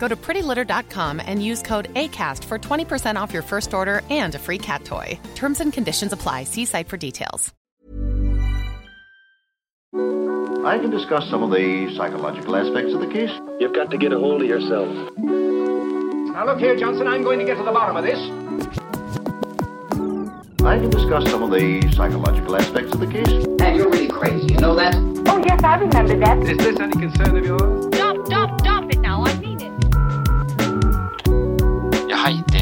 Go to prettylitter.com and use code ACAST for 20% off your first order and a free cat toy. Terms and conditions apply. See site for details. I can discuss some of the psychological aspects of the case. You've got to get a hold of yourself. Now look here, Johnson, I'm going to get to the bottom of this. I can discuss some of the psychological aspects of the case. And you're really crazy, you know that? Oh, yes, I remember that. Is this any concern of yours? Stop, stop, stop it now. I mean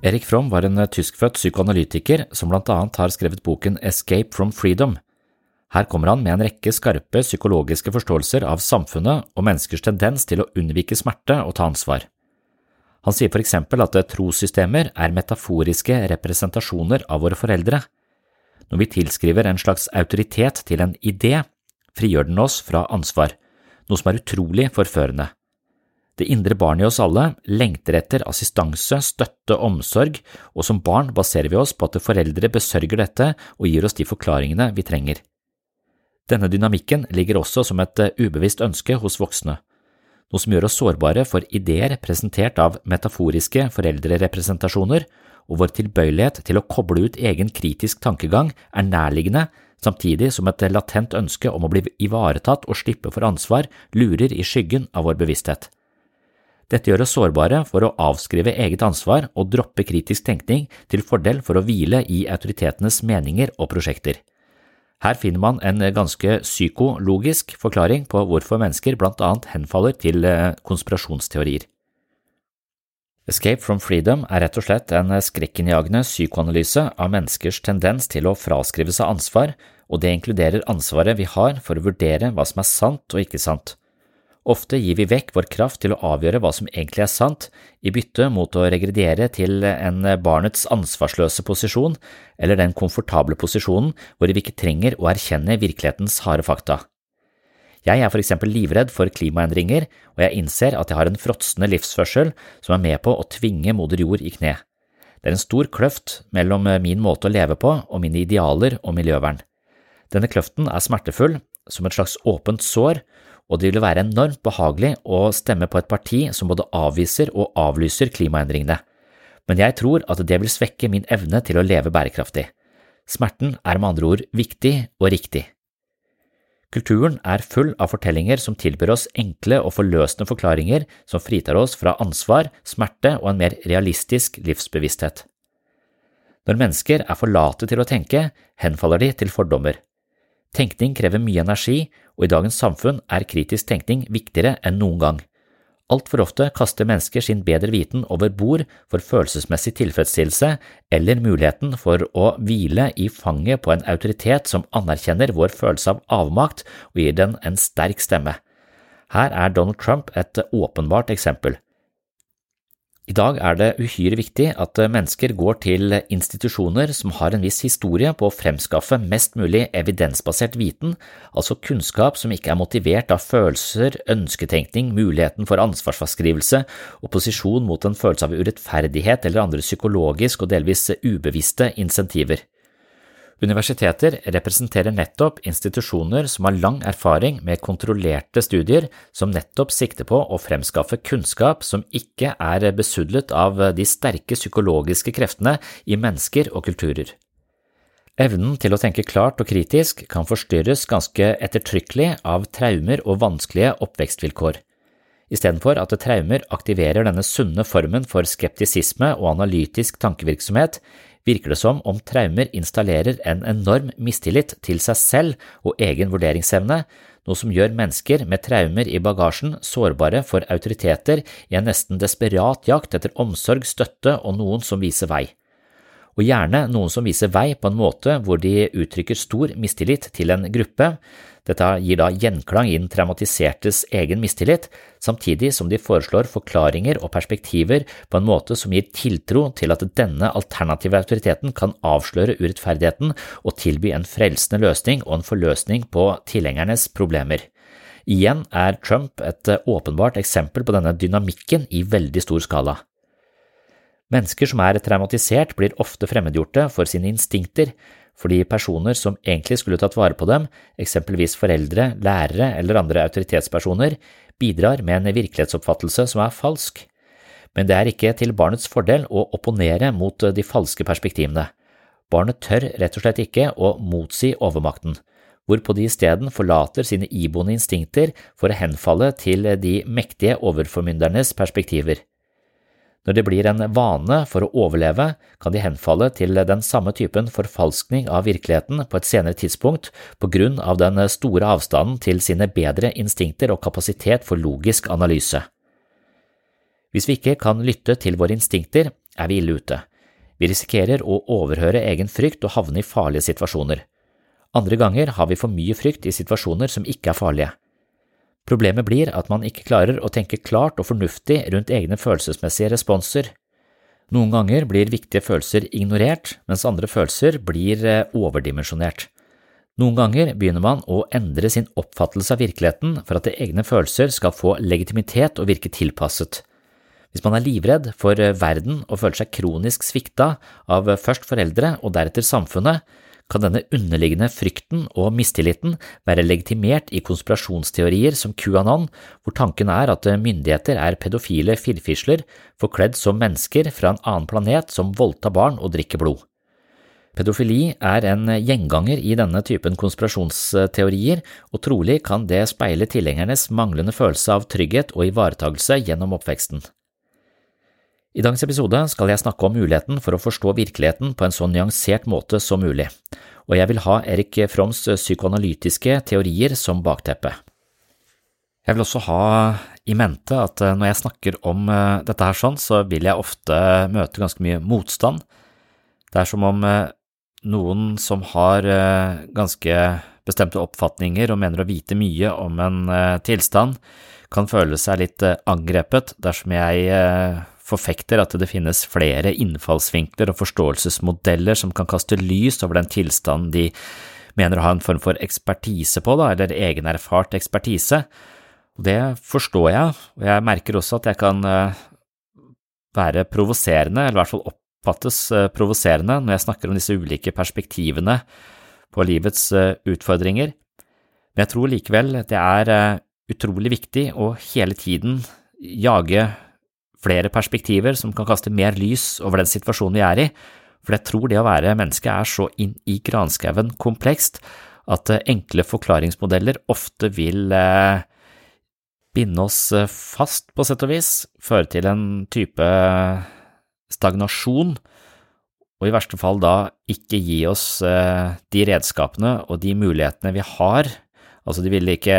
Erik Fromm var en tyskfødt psykoanalytiker som blant annet har skrevet boken Escape from Freedom. Her kommer han med en rekke skarpe psykologiske forståelser av samfunnet og menneskers tendens til å unnvike smerte og ta ansvar. Han sier for eksempel at trossystemer er metaforiske representasjoner av våre foreldre. Når vi tilskriver en slags autoritet til en idé, frigjør den oss fra ansvar, noe som er utrolig forførende. Det indre barnet i oss alle lengter etter assistanse, støtte, omsorg, og som barn baserer vi oss på at foreldre besørger dette og gir oss de forklaringene vi trenger. Denne dynamikken ligger også som et ubevisst ønske hos voksne, noe som gjør oss sårbare for ideer presentert av metaforiske foreldrerepresentasjoner, og vår tilbøyelighet til å koble ut egen kritisk tankegang er nærliggende, samtidig som et latent ønske om å bli ivaretatt og slippe for ansvar lurer i skyggen av vår bevissthet. Dette gjør oss sårbare for å avskrive eget ansvar og droppe kritisk tenkning til fordel for å hvile i autoritetenes meninger og prosjekter. Her finner man en ganske psykologisk forklaring på hvorfor mennesker blant annet henfaller til konspirasjonsteorier. Escape from Freedom er rett og slett en skrekkinnjagende psykoanalyse av menneskers tendens til å fraskrive seg ansvar, og det inkluderer ansvaret vi har for å vurdere hva som er sant og ikke sant. Ofte gir vi vekk vår kraft til å avgjøre hva som egentlig er sant, i bytte mot å regrediere til en barnets ansvarsløse posisjon eller den komfortable posisjonen hvor vi ikke trenger å erkjenne virkelighetens harde fakta. Jeg er for eksempel livredd for klimaendringer, og jeg innser at jeg har en fråtsende livsførsel som er med på å tvinge moder jord i kne. Det er en stor kløft mellom min måte å leve på og mine idealer og miljøvern. Denne kløften er smertefull, som et slags åpent sår, og det ville være enormt behagelig å stemme på et parti som både avviser og avlyser klimaendringene, men jeg tror at det vil svekke min evne til å leve bærekraftig. Smerten er med andre ord viktig og riktig. Kulturen er full av fortellinger som tilbyr oss enkle og forløsende forklaringer som fritar oss fra ansvar, smerte og en mer realistisk livsbevissthet. Når mennesker er for late til å tenke, henfaller de til fordommer. Tenkning krever mye energi, og i dagens samfunn er kritisk tenkning viktigere enn noen gang. Altfor ofte kaster mennesker sin bedre viten over bord for følelsesmessig tilfredsstillelse eller muligheten for å hvile i fanget på en autoritet som anerkjenner vår følelse av avmakt og gir den en sterk stemme. Her er Donald Trump et åpenbart eksempel. I dag er det uhyre viktig at mennesker går til institusjoner som har en viss historie på å fremskaffe mest mulig evidensbasert viten, altså kunnskap som ikke er motivert av følelser, ønsketenkning, muligheten for ansvarsfraskrivelse, opposisjon mot en følelse av urettferdighet eller andre psykologisk og delvis ubevisste insentiver. Universiteter representerer nettopp institusjoner som har lang erfaring med kontrollerte studier som nettopp sikter på å fremskaffe kunnskap som ikke er besudlet av de sterke psykologiske kreftene i mennesker og kulturer. Evnen til å tenke klart og kritisk kan forstyrres ganske ettertrykkelig av traumer og vanskelige oppvekstvilkår. Istedenfor at traumer aktiverer denne sunne formen for skeptisisme og analytisk tankevirksomhet, virker det som om traumer installerer en enorm mistillit til seg selv og egen vurderingsevne, noe som gjør mennesker med traumer i bagasjen sårbare for autoriteter i en nesten desperat jakt etter omsorg, støtte og noen som viser vei. Og gjerne noen som viser vei på en måte hvor de uttrykker stor mistillit til en gruppe, dette gir da gjenklang i den traumatisertes egen mistillit, samtidig som de foreslår forklaringer og perspektiver på en måte som gir tiltro til at denne alternative autoriteten kan avsløre urettferdigheten og tilby en frelsende løsning og en forløsning på tilhengernes problemer. Igjen er Trump et åpenbart eksempel på denne dynamikken i veldig stor skala. Mennesker som er traumatisert, blir ofte fremmedgjorte for sine instinkter, fordi personer som egentlig skulle tatt vare på dem, eksempelvis foreldre, lærere eller andre autoritetspersoner, bidrar med en virkelighetsoppfattelse som er falsk. Men det er ikke til barnets fordel å opponere mot de falske perspektivene. Barnet tør rett og slett ikke å motsi overmakten, hvorpå de isteden forlater sine iboende instinkter for å henfalle til de mektige overformyndernes perspektiver. Når det blir en vane for å overleve, kan de henfalle til den samme typen forfalskning av virkeligheten på et senere tidspunkt på grunn av den store avstanden til sine bedre instinkter og kapasitet for logisk analyse. Hvis vi ikke kan lytte til våre instinkter, er vi ille ute. Vi risikerer å overhøre egen frykt og havne i farlige situasjoner. Andre ganger har vi for mye frykt i situasjoner som ikke er farlige. Problemet blir at man ikke klarer å tenke klart og fornuftig rundt egne følelsesmessige responser. Noen ganger blir viktige følelser ignorert, mens andre følelser blir eh, overdimensjonert. Noen ganger begynner man å endre sin oppfattelse av virkeligheten for at egne følelser skal få legitimitet og virke tilpasset. Hvis man er livredd for eh, verden og føler seg kronisk svikta av først foreldre og deretter samfunnet, kan denne underliggende frykten og mistilliten være legitimert i konspirasjonsteorier som QAnon, hvor tanken er at myndigheter er pedofile firfisler forkledd som mennesker fra en annen planet som voldtar barn og drikker blod. Pedofili er en gjenganger i denne typen konspirasjonsteorier, og trolig kan det speile tilhengernes manglende følelse av trygghet og ivaretagelse gjennom oppveksten. I dagens episode skal jeg snakke om muligheten for å forstå virkeligheten på en så nyansert måte som mulig, og jeg vil ha Erik Froms psykoanalytiske teorier som bakteppe. Jeg vil også ha i mente at eh, når jeg snakker om eh, dette her sånn, så vil jeg ofte møte ganske mye motstand. Det er som om eh, noen som har ganske bestemte oppfatninger og mener å vite mye om en tilstand, kan føle seg litt angrepet dersom jeg forfekter at det finnes flere innfallsvinkler og forståelsesmodeller som kan kaste lys over den tilstanden de mener å ha en form for ekspertise på, da, eller egenerfart ekspertise. Det forstår jeg, og jeg merker også at jeg kan eh, være provoserende, eller i hvert fall oppfattes eh, provoserende, når jeg snakker om disse ulike perspektivene på livets eh, utfordringer. Men jeg tror likevel det er utrolig viktig å hele tiden jage flere perspektiver som kan kaste mer lys over den situasjonen vi er i, for jeg tror det å være menneske er så inn i granskauen komplekst at enkle forklaringsmodeller ofte vil binde oss fast, på sett og vis, føre til en type stagnasjon, og i verste fall da ikke gi oss de redskapene og de mulighetene vi har, altså de vil ikke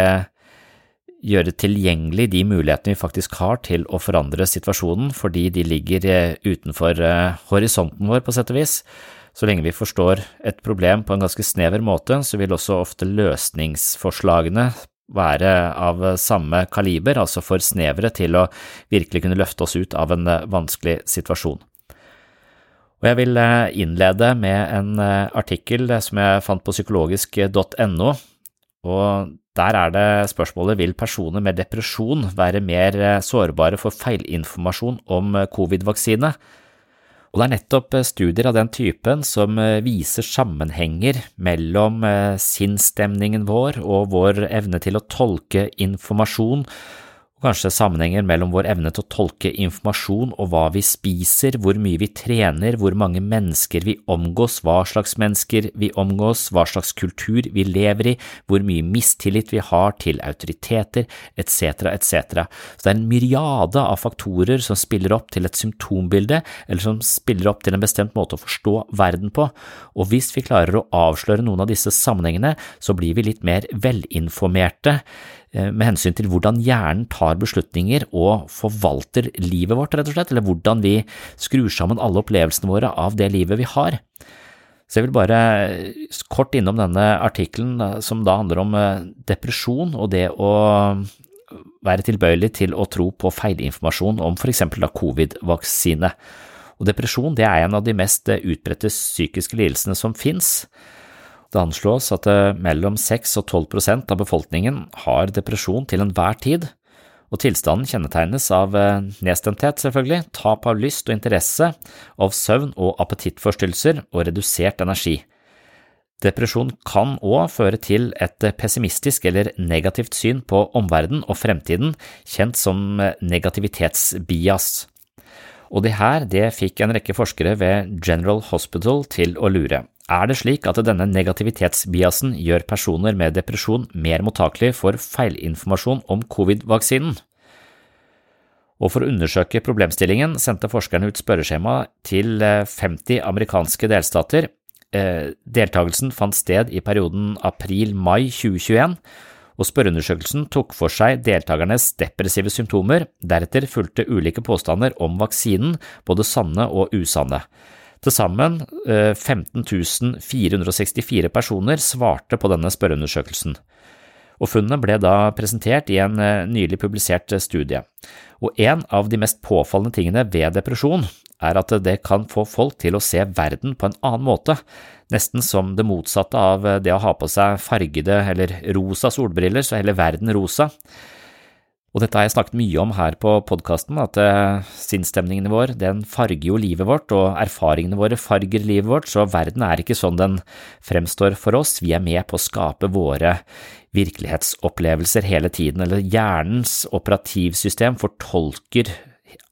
gjøre tilgjengelig de mulighetene vi faktisk har til å forandre situasjonen, fordi de ligger eh, utenfor eh, horisonten vår, på sett og vis. Så lenge vi forstår et problem på en ganske snever måte, så vil også ofte løsningsforslagene være av samme kaliber, altså for snevre til å virkelig kunne løfte oss ut av en eh, vanskelig situasjon. Og jeg vil innlede med en artikkel som jeg fant på psykologisk.no, og der er det spørsmålet vil personer med depresjon være mer eh, sårbare for feilinformasjon om eh, covid-vaksine. Og det er nettopp eh, studier av den typen som viser sammenhenger mellom sinnsstemningen vår og vår evne til å tolke informasjon kanskje sammenhenger mellom vår evne til å tolke informasjon og hva vi spiser, hvor mye vi trener, hvor mange mennesker vi omgås, hva slags mennesker vi omgås, hva slags kultur vi lever i, hvor mye mistillit vi har til autoriteter, etc., etc. Så det er en myriade av faktorer som spiller opp til et symptombilde, eller som spiller opp til en bestemt måte å forstå verden på, og hvis vi klarer å avsløre noen av disse sammenhengene, så blir vi litt mer velinformerte med hensyn til hvordan hjernen tar beslutninger og forvalter livet vårt, rett og slett, eller hvordan vi skrur sammen alle opplevelsene våre av det livet vi har. Så jeg vil bare kort innom denne artikkelen eh, som da handler om eh, depresjon og det å være tilbøyelig til å tro på feilinformasjon om for eksempel covid-vaksine. Depresjon det er en av de mest utbredte psykiske lidelsene som finnes. Det anslås at eh, mellom 6 og 12 prosent av befolkningen har depresjon til enhver tid, og tilstanden kjennetegnes av eh, nedstemthet, selvfølgelig, tap av lyst og interesse, av søvn- og appetittforstyrrelser og redusert energi. Depresjon kan òg føre til et pessimistisk eller negativt syn på omverdenen og fremtiden, kjent som negativitetsbias. Og det her det fikk en rekke forskere ved General Hospital til å lure. Er det slik at denne negativitetsbiasen gjør personer med depresjon mer mottakelige for feilinformasjon om covid-vaksinen? Og For å undersøke problemstillingen sendte forskerne ut spørreskjema til 50 eh, amerikanske delstater. Eh, deltakelsen fant sted i perioden april–mai 2021, og spørreundersøkelsen tok for seg deltakernes depressive symptomer, deretter fulgte ulike påstander om vaksinen, både sanne og usanne. Til sammen 15 eh, 464 personer svarte på denne spørreundersøkelsen. Og Funnene ble da presentert i en eh, nylig publisert eh, studie. Og En av de mest påfallende tingene ved depresjon er at det kan få folk til å se verden på en annen måte, nesten som det motsatte av det å ha på seg fargede eller rosa solbriller, så heller verden rosa. Og dette har jeg snakket mye om her på podkasten, at uh, sinnsstemningen vår den farger jo livet vårt, og erfaringene våre farger livet vårt, så verden er ikke sånn den fremstår for oss, vi er med på å skape våre virkelighetsopplevelser hele tiden, eller hjernens operativsystem fortolker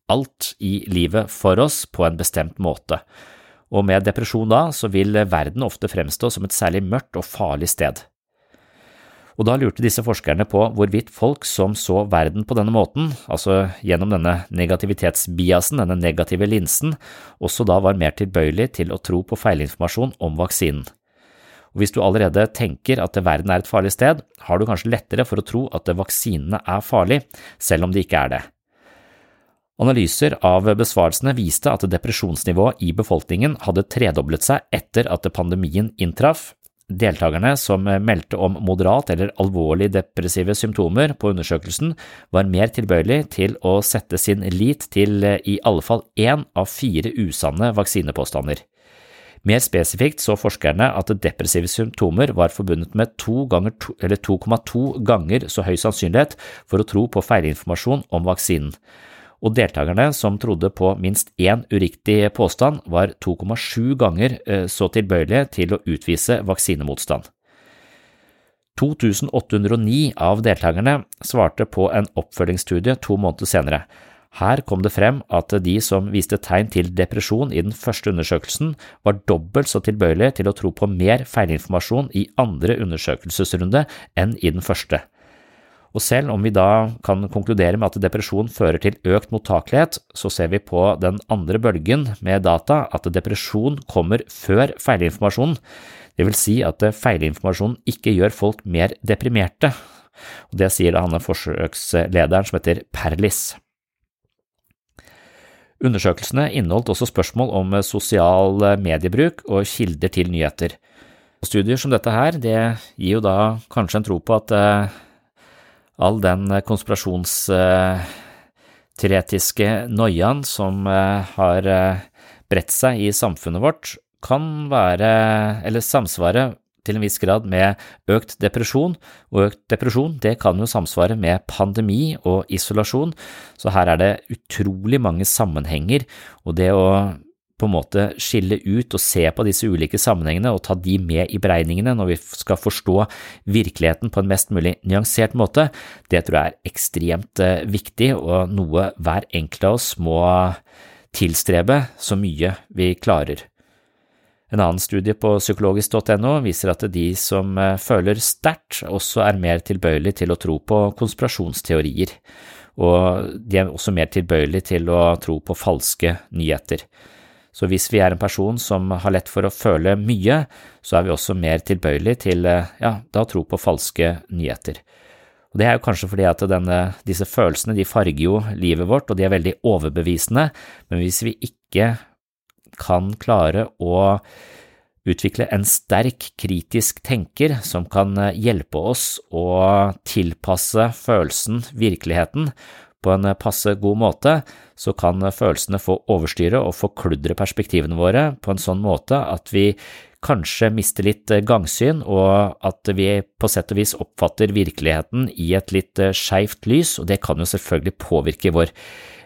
alt i livet for oss på en bestemt måte. Og med depresjon da, så vil verden ofte fremstå som et særlig mørkt og farlig sted og da lurte disse forskerne på hvorvidt folk som så verden på denne måten, altså gjennom denne negativitetsbiasen, denne negative linsen, også da var mer tilbøyelig til å tro på feilinformasjon om vaksinen. Og Hvis du allerede tenker at verden er et farlig sted, har du kanskje lettere for å tro at vaksinene er farlig, selv om de ikke er det. Analyser av besvarelsene viste at depresjonsnivået i befolkningen hadde tredoblet seg etter at pandemien inntraff, Deltakerne som meldte om moderat eller alvorlig depressive symptomer på undersøkelsen, var mer tilbøyelig til å sette sin lit til i alle fall én av fire usanne vaksinepåstander. Mer spesifikt så forskerne at depressive symptomer var forbundet med 2,2 ganger så høy sannsynlighet for å tro på feilinformasjon om vaksinen og deltakerne som trodde på minst én uriktig påstand, var 2,7 ganger eh, så tilbøyelige til å utvise vaksinemotstand. 2809 av deltakerne svarte på en oppfølgingsstudie to måneder senere. Her kom det frem at de som viste tegn til depresjon i den første undersøkelsen, var dobbelt så tilbøyelige til å tro på mer feilinformasjon i andre undersøkelsesrunde enn i den første. Og selv om vi da kan konkludere med at depresjon fører til økt mottakelighet, så ser vi på den andre bølgen med data at depresjon kommer før feilinformasjonen. Det vil si at feilinformasjonen ikke gjør folk mer deprimerte. Og Det sier da han forsøkslederen som heter Perlis. Undersøkelsene inneholdt også spørsmål om sosial mediebruk og kilder til nyheter. Studier som dette her, det gir jo da kanskje en tro på at eh, all den konspirasjonsteoretiske noiaen som eh, har eh, bredt seg i samfunnet vårt, kan være, eller samsvare til en viss grad med økt depresjon, og økt depresjon det kan jo samsvare med pandemi og isolasjon, så her er det utrolig mange sammenhenger, og det å på en måte skille ut og se på disse ulike sammenhengene og ta de med i beregningene når vi skal forstå virkeligheten på en mest mulig nyansert måte, det tror jeg er ekstremt eh, viktig og noe hver enkelt av oss må tilstrebe så mye vi klarer. En annen studie på psykologisk.no viser at de som eh, føler sterkt, også er mer tilbøyelig til å tro på konspirasjonsteorier, og de er også mer tilbøyelig til å tro på falske nyheter. Så hvis vi er en person som har lett for å føle mye, så er vi også mer tilbøyelig til eh, ja, da tro på falske nyheter. Og Det er jo kanskje fordi at denne, disse følelsene de farger jo livet vårt, og de er veldig overbevisende, men hvis vi ikke kan klare å utvikle en sterk kritisk tenker som kan eh, hjelpe oss å tilpasse følelsen virkeligheten på en passe god måte, så kan følelsene få overstyre og forkludre perspektivene våre på en sånn måte at vi kanskje mister litt eh, gangsyn, og at vi på sett og vis oppfatter virkeligheten i et litt eh, skeivt lys, og det kan jo selvfølgelig påvirke vår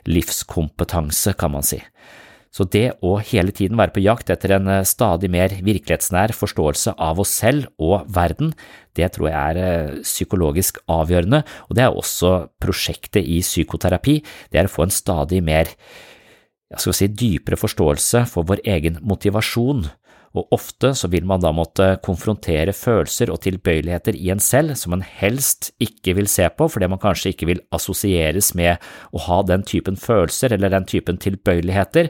livskompetanse, kan man si. Så det å hele tiden være på jakt etter en eh, stadig mer virkelighetsnær forståelse av oss selv og verden, det tror jeg er eh, psykologisk avgjørende, og det er også prosjektet i psykoterapi, det er å få en stadig mer jeg skal si, dypere forståelse for vår egen motivasjon og ofte så vil man da måtte konfrontere følelser og tilbøyeligheter i en selv som man helst ikke vil se på fordi man kanskje ikke vil assosieres med å ha den typen følelser eller den typen tilbøyeligheter,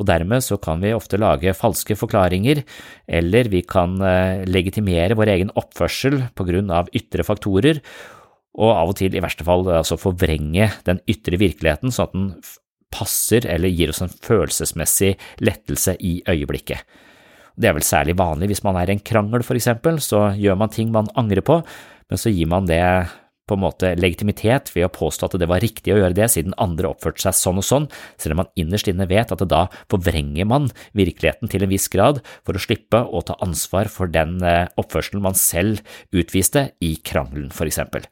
og dermed så kan vi ofte lage falske forklaringer, eller vi kan eh, legitimere vår egen oppførsel på grunn av ytre faktorer, og av og til i verste fall altså forvrenge den ytre virkeligheten sånn at den passer eller gir oss en følelsesmessig lettelse i øyeblikket. Det er vel særlig vanlig hvis man er i en krangel, for eksempel, så gjør man ting man angrer på, men så gir man det på en måte legitimitet ved å påstå at det var riktig å gjøre det siden andre oppførte seg sånn og sånn, selv om man innerst inne vet at da forvrenger man virkeligheten til en viss grad for å slippe å ta ansvar for den eh, oppførselen man selv utviste i krangelen, for eksempel.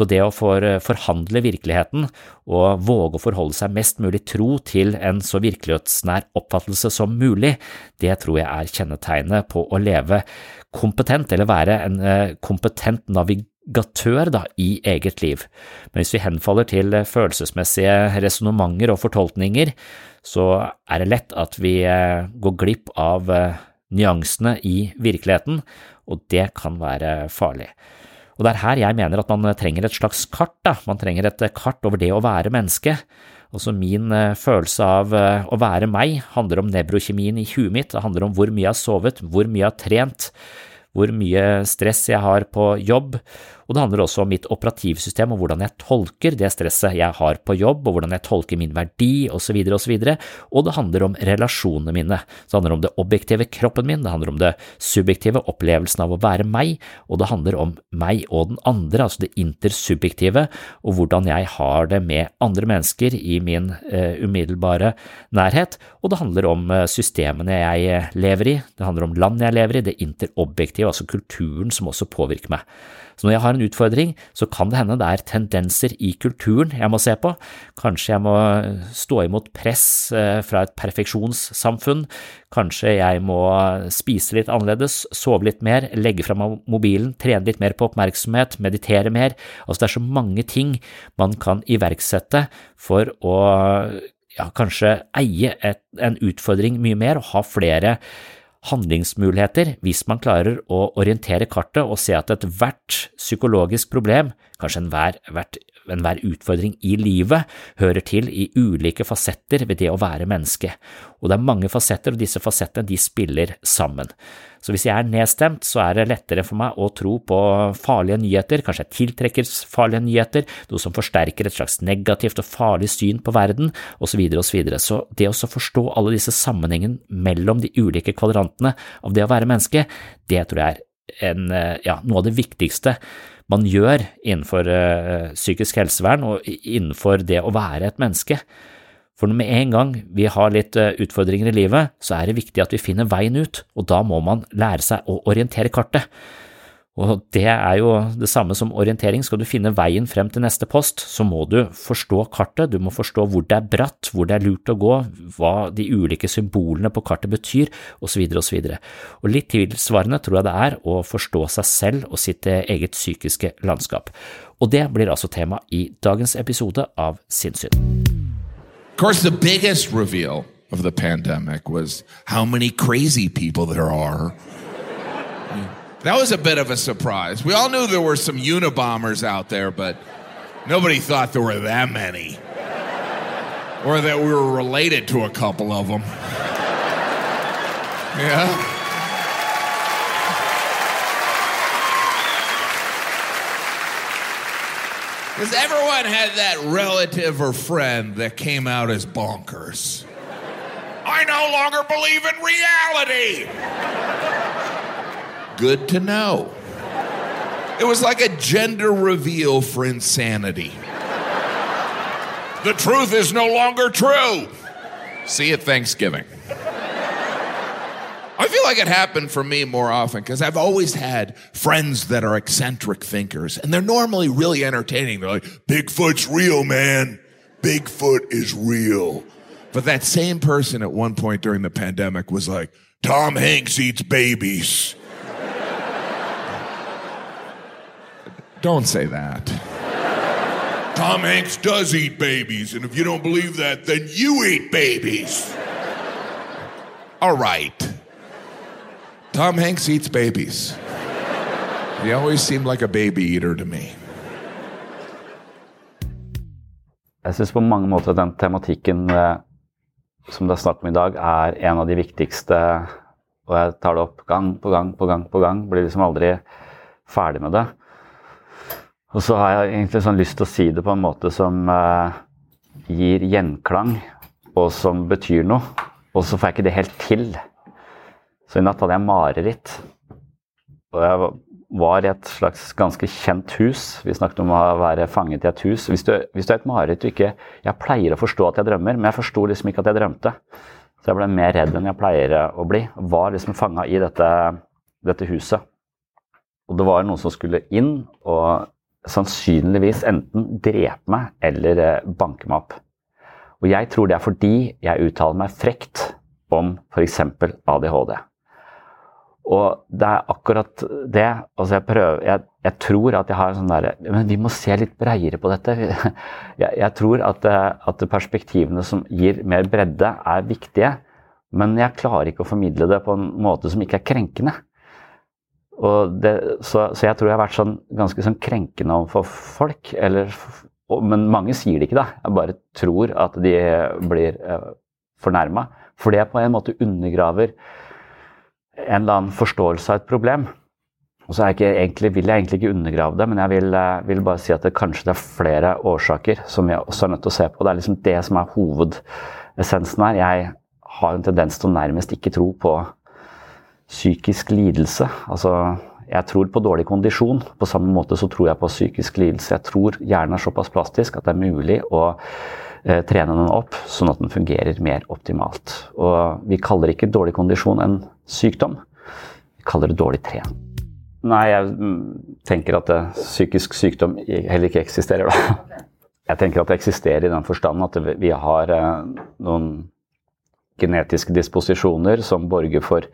Så det å forhandle virkeligheten og våge å forholde seg mest mulig tro til en så virkelighetsnær oppfattelse som mulig, det tror jeg er kjennetegnet på å leve kompetent, eller være en eh, kompetent navigatør da, i eget liv. Men hvis vi henfaller til følelsesmessige resonnementer og fortolkninger, så er det lett at vi eh, går glipp av eh, nyansene i virkeligheten, og det kan være farlig. Og det er her jeg mener at man trenger et slags kart, da. Man trenger et kart over det å være menneske. Også min eh, følelse av eh, å være meg handler om nevrokjemien i huet mitt, det handler om hvor mye jeg har sovet, hvor mye jeg har trent, hvor mye stress jeg har på jobb, og det handler også om mitt operativsystem og hvordan jeg tolker det stresset jeg har på jobb, og hvordan jeg tolker min verdi, osv., osv., og og det handler om relasjonene mine. Det handler om det objektive kroppen min, det handler om det subjektive opplevelsen av å være meg, og det handler om meg og den andre, altså det intersubjektive, og hvordan jeg har det med andre mennesker i min eh, umiddelbare nærhet, og det handler om uh, systemene jeg lever i, det handler om landet jeg lever i, det interobjektive, altså kulturen som også påvirker meg. Så når jeg har en utfordring, så kan det hende det er tendenser i kulturen jeg må se på. Kanskje jeg må stå imot press eh, fra et perfeksjonssamfunn. Kanskje jeg må spise litt annerledes, sove litt mer, legge fra meg mobilen, trene litt mer på oppmerksomhet, meditere mer. Altså det er så mange ting man kan iverksette for å ja, kanskje eie et, en utfordring mye mer og ha flere handlingsmuligheter hvis man klarer å orientere kartet og se at ethvert psykologisk problem, kanskje enhver, enhver utfordring i livet, hører til i ulike fasetter ved det å være menneske. Og det er mange fasetter, og disse fasettene de spiller sammen. Så hvis jeg er nedstemt, så er det lettere for meg å tro på farlige nyheter, kanskje jeg tiltrekker farlige nyheter, noe som forsterker et slags negativt og farlig syn på verden, osv., osv. Så, videre. så det å forstå alle disse sammenhengene mellom de ulike kvadrantene av det å være menneske, det tror jeg er en, ja, noe av det viktigste man gjør innenfor uh, psykisk helsevern og innenfor det å være et menneske. For med en gang vi har litt eh, utfordringer i livet, så er det viktig at vi finner veien ut, og da må man lære seg å orientere kartet. Og det er jo det samme som orientering. Skal du finne veien frem til neste post, så må du forstå kartet, du må forstå hvor det er bratt, hvor det er lurt å gå, hva de ulike symbolene på kartet betyr, osv., osv. Og litt tilsvarende tror jeg det er å forstå seg selv og sitt eget psykiske landskap. Og det blir altså tema i dagens episode av Sinnssyn. course, the biggest reveal of the pandemic was how many crazy. That was a bit of a surprise. We all knew there were some Unabombers out there, but nobody thought there were that many. Or that we were related to a couple of them. Yeah? Because everyone had that relative or friend that came out as bonkers. I no longer believe in reality. Good to know. It was like a gender reveal for insanity. The truth is no longer true. See at Thanksgiving. I feel like it happened for me more often because I've always had friends that are eccentric thinkers, and they're normally really entertaining. They're like, Bigfoot's real, man. Bigfoot is real. But that same person at one point during the pandemic was like, Tom Hanks eats babies. Don't say that. Tom Hanks does eat babies, and if you don't believe that, then you eat babies. All right. Tom Hanks eats babies. He always seemed like a baby eater to me. Jeg syns på mange måter den tematikken eh, som det er snakk om i dag, er en av de viktigste. Og jeg tar det opp gang på gang på gang på gang. Blir liksom aldri ferdig med det. Og så har jeg egentlig sånn lyst til å si det på en måte som eh, gir gjenklang, og som betyr noe. Og så får jeg ikke det helt til. Så i natt hadde jeg mareritt. Og jeg var i et slags ganske kjent hus. Vi snakket om å være fanget i et hus. Hvis du, hvis du er et mareritt og ikke Jeg pleier å forstå at jeg drømmer, men jeg forsto liksom ikke at jeg drømte. Så jeg ble mer redd enn jeg pleier å bli. Var liksom fanga i dette, dette huset. Og det var noen som skulle inn og sannsynligvis enten drepe meg eller eh, banke meg opp. Og jeg tror det er fordi jeg uttaler meg frekt om f.eks. ADHD. Og det er akkurat det. Altså jeg, prøver, jeg, jeg tror at jeg har en sånn derre Men vi må se litt breiere på dette. Jeg, jeg tror at, at, perspektivene som gir mer bredde, er viktige. Men jeg klarer ikke å formidle det på en måte som ikke er krenkende. Det, så, så, jeg tror jeg har vært sånn, ganske sånn krenkende overfor folk. Eller, men mange sier det ikke, da. Jeg bare tror at de blir eh, fornærma. For det på en måte undergraver en eller annen forståelse av et problem. Og så jeg egentlig, vil jeg egentlig ikke undergrave det, men jeg vil, eh, vil, bare si at det kanskje det er flere årsaker som vi også er nødt til å se på. Det er liksom det som er hovedessensen her. Jeg har en tendens til å nærmest ikke tro på psykisk lidelse. Altså, jeg tror på dårlig kondisjon. På samme måte så tror jeg på psykisk lidelse. Jeg tror hjernen er såpass plastisk at det er mulig å eh, trene den opp sånn at den fungerer mer optimalt. Og vi kaller ikke dårlig kondisjon en sykdom. Vi kaller det dårlig tren. Nei, jeg mm, tenker at det, psykisk sykdom heller ikke eksisterer, da. Jeg tenker at det eksisterer i den forstand at vi har eh, noen genetiske disposisjoner som borger for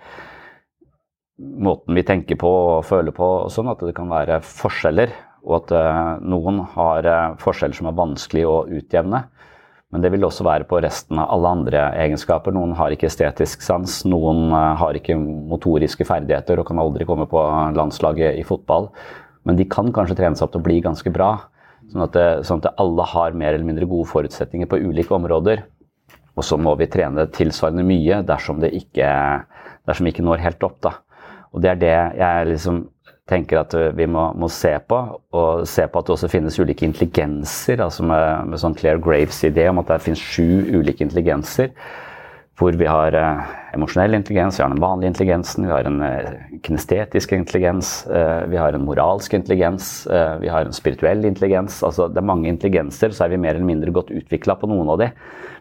måten vi tenker på og føler på, og sånn at det kan være forskjeller. Og at uh, noen har uh, forskjeller som er vanskelig å utjevne. Men det vil også være på resten av alle andre egenskaper. Noen har ikke estetisk sans, noen uh, har ikke motoriske ferdigheter og kan aldri komme på landslaget i fotball. Men de kan kanskje trene seg opp til å bli ganske bra. Sånn at, det, sånn at alle har mer eller mindre gode forutsetninger på ulike områder. Og så må vi trene tilsvarende mye dersom det ikke, dersom vi ikke når helt opp. da. Og det er det jeg liksom tenker at vi må, må, se på. Og se på at det også finnes ulike intelligenser. altså Med, med sånn Claire Graves idé om at det finnes sju ulike intelligenser. Hvor vi har eh, emosjonell intelligens, vi har den vanlige intelligensen, vi har en eh, kinestetisk intelligens, eh, vi har en moralsk intelligens, vi har en spirituell intelligens. altså Det er mange intelligenser, så er vi mer eller mindre godt utvikla på noen av de.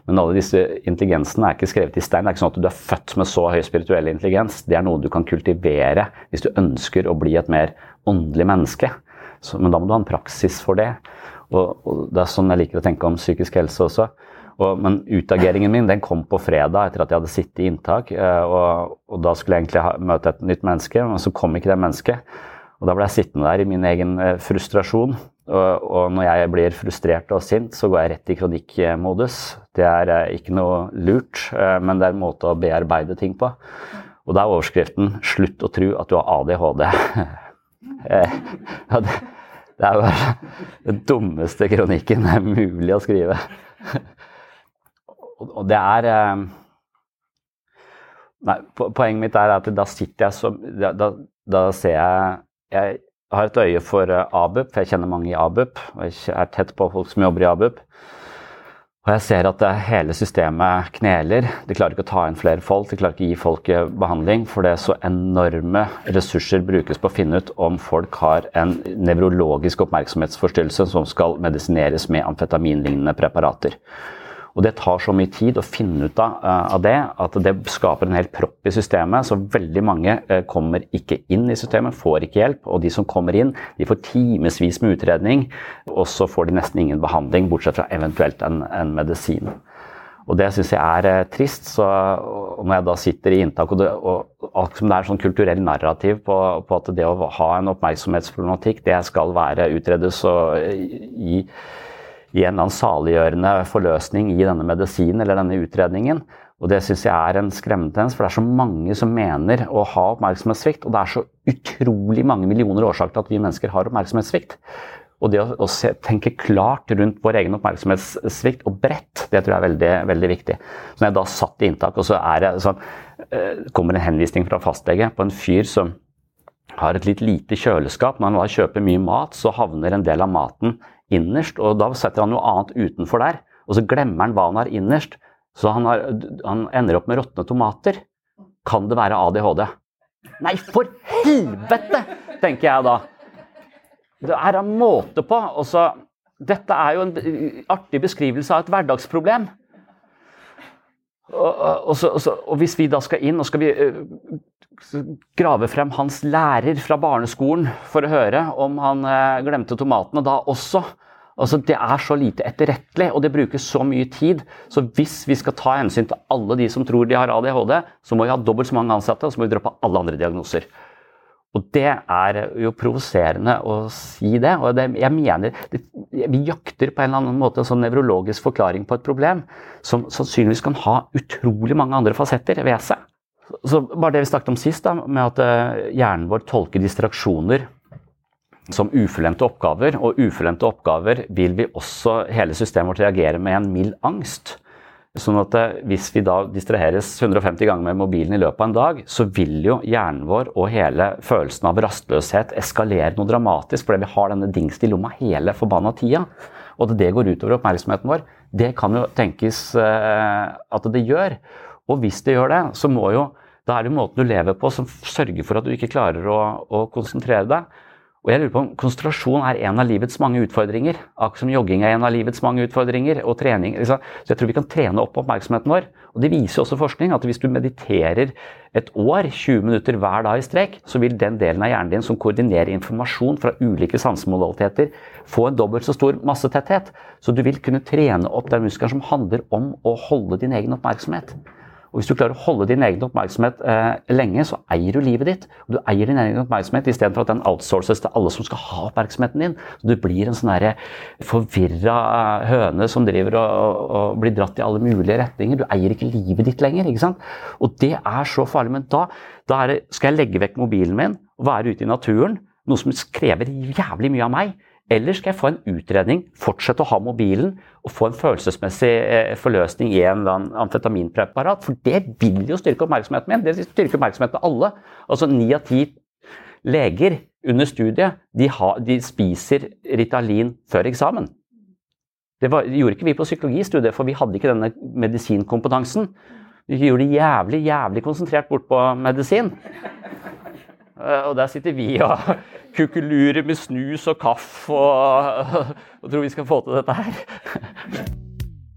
Men alle disse intelligensene er ikke skrevet i stein. Det er ikke sånn at du er født med så høy spirituell intelligens. Det er noe du kan kultivere hvis du ønsker å bli et mer åndelig menneske. Så, men da må du ha en praksis for det. Og, og, Det er sånn jeg liker å tenke om psykisk helse også. Og, men utageringen min den kom på fredag etter at jeg hadde sittet i inntak. Eh, og, og da skulle jeg egentlig ha, møte et nytt menneske, men så kom ikke det mennesket. Og da ble jeg sittende der i min egen eh, frustrasjon og, og, når jeg blir frustrert og sint, så går jeg rett i kronikkmodus. Det er eh, ikke noe lurt, men det er en måte å bearbeide ting på. Og da er overskriften 'Slutt å tro at du har ADHD'. Det, er jo den dummeste kronikken det er mulig å skrive. Og det er Nei, poenget mitt er at da sitter jeg så Da, da ser jeg jeg har et øye for eh, ABUP, for jeg kjenner mange i ABUP. og Jeg er tett på folk som jobber i ABUP. Og jeg ser at eh, hele systemet kneler. De klarer ikke å ta inn flere folk, de klarer ikke å gi folk eh, behandling. For det er så enorme ressurser brukes på å finne ut om folk har en nevrologisk oppmerksomhetsforstyrrelse som skal medisineres med amfetaminlignende preparater. Og det tar så mye tid å finne ut av, uh, av, det at det skaper en helt propp i systemet. Så veldig mange uh, kommer ikke inn i systemet, får ikke hjelp. Og de som kommer inn, de får timevis med utredning, og så får de nesten ingen behandling, bortsett fra eventuelt en, en medisin. Og det syns jeg er uh, trist. Så når jeg da sitter i inntak, og, det, og, og det er sånn kulturell narrativ på, på, at det å ha en oppmerksomhetsproblematikk, det skal være utredes og gi i en eller annen saliggjørende forløsning i denne medisinen eller denne utredningen. Og Det syns jeg er en skremmende tendens, for det er så mange som mener å ha oppmerksomhetssvikt. Og det er så utrolig mange millioner årsaker til at vi mennesker har oppmerksomhetssvikt. Og det å, se, tenke klart rundt vår egen oppmerksomhetssvikt og bredt, det tror jeg er veldig, veldig viktig. Så når jeg da satt i inntak, og så er det sånn, eh, kommer en henvisning fra fastlege på en fyr som har et litt lite kjøleskap. Når han da kjøper mye mat, så havner en del av maten innerst, og da setter han noe annet utenfor der. Og så glemmer han hva han har innerst, så han, har, han ender opp med råtne tomater. Kan det være ADHD? Nei, for helvete! tenker jeg da. Det er en måte på. Også, dette er jo en artig beskrivelse av et hverdagsproblem. Og, og, og, så, og, hvis vi da skal inn og skal vi grave frem hans lærer fra barneskolen for å høre om han uh, glemte tomatene da også altså Det er så lite etterrettelig, og det brukes så mye tid. Så hvis vi skal ta hensyn til alle de som tror de har ADHD, så må vi ha dobbelt så mange ansatte, og så må vi droppe alle andre diagnoser. Og det er jo provoserende å si det. Og det, jeg mener det, Vi jakter på en eller annen måte en sånn nevrologisk forklaring på et problem som sannsynligvis kan ha utrolig mange andre fasetter ved seg. Så bare det vi snakket om sist, da, med at uh, hjernen vår tolker distraksjoner som ufullendte oppgaver, og ufullendte oppgaver vil vi også hele systemet vårt reagere med en mild angst. Sånn at eh, Hvis vi da distraheres 150 ganger med mobilen i løpet av en dag, så vil jo hjernen vår og hele følelsen av rastløshet eskalere noe dramatisk, fordi vi har denne dingsen i lomma hele forbanna tida. Og at det går utover oppmerksomheten vår, det kan jo tenkes uh, at det gjør. Og hvis det gjør det, så må jo da er det måten du lever på som sørger for at du ikke klarer å, å konsentrere deg. Og jeg lurer på om Konsentrasjon er en av livets mange utfordringer. Akkurat som jogging er en av livets mange utfordringer. og trening. Så jeg tror vi kan trene opp oppmerksomheten vår. Og Det viser også forskning at hvis du mediterer et år, 20 minutter hver dag i strek, så vil den delen av hjernen din som koordinerer informasjon fra ulike sansemodaliteter, få en dobbelt så stor massetetthet. Så du vil kunne trene opp den muskelen som handler om å holde din egen oppmerksomhet. Og Hvis du klarer å holde din egen oppmerksomhet eh, lenge, så eier du livet ditt. Og du eier din egen oppmerksomhet istedenfor at den outsources til alle som skal ha oppmerksomheten din. Så Du blir en sånn forvirra eh, høne som driver og, og, og, blir dratt i alle mulige retninger. Du eier ikke livet ditt lenger. ikke sant? Og det er så farlig. Men da, da det, skal jeg legge vekk mobilen min og være ute i naturen, noe som krever jævlig mye av meg. Eller skal jeg få en utredning, fortsette å ha mobilen og få en følelsesmessig eh, forløsning i en eller annen amfetaminpreparat? For det vil jo styrke oppmerksomheten min. Det styrker oppmerksomheten til alle. Altså Ni av ti leger under studiet de, har, de, spiser Ritalin før eksamen. Det, var, gjorde ikke vi på psykologistudiet, for vi hadde ikke denne medisinkompetansen. Vi gjorde det jævlig, jævlig konsentrert bort på medisin. Eh, og der sitter vi og kukkulurer med snus og kaffe og, og tror vi skal få til dette her.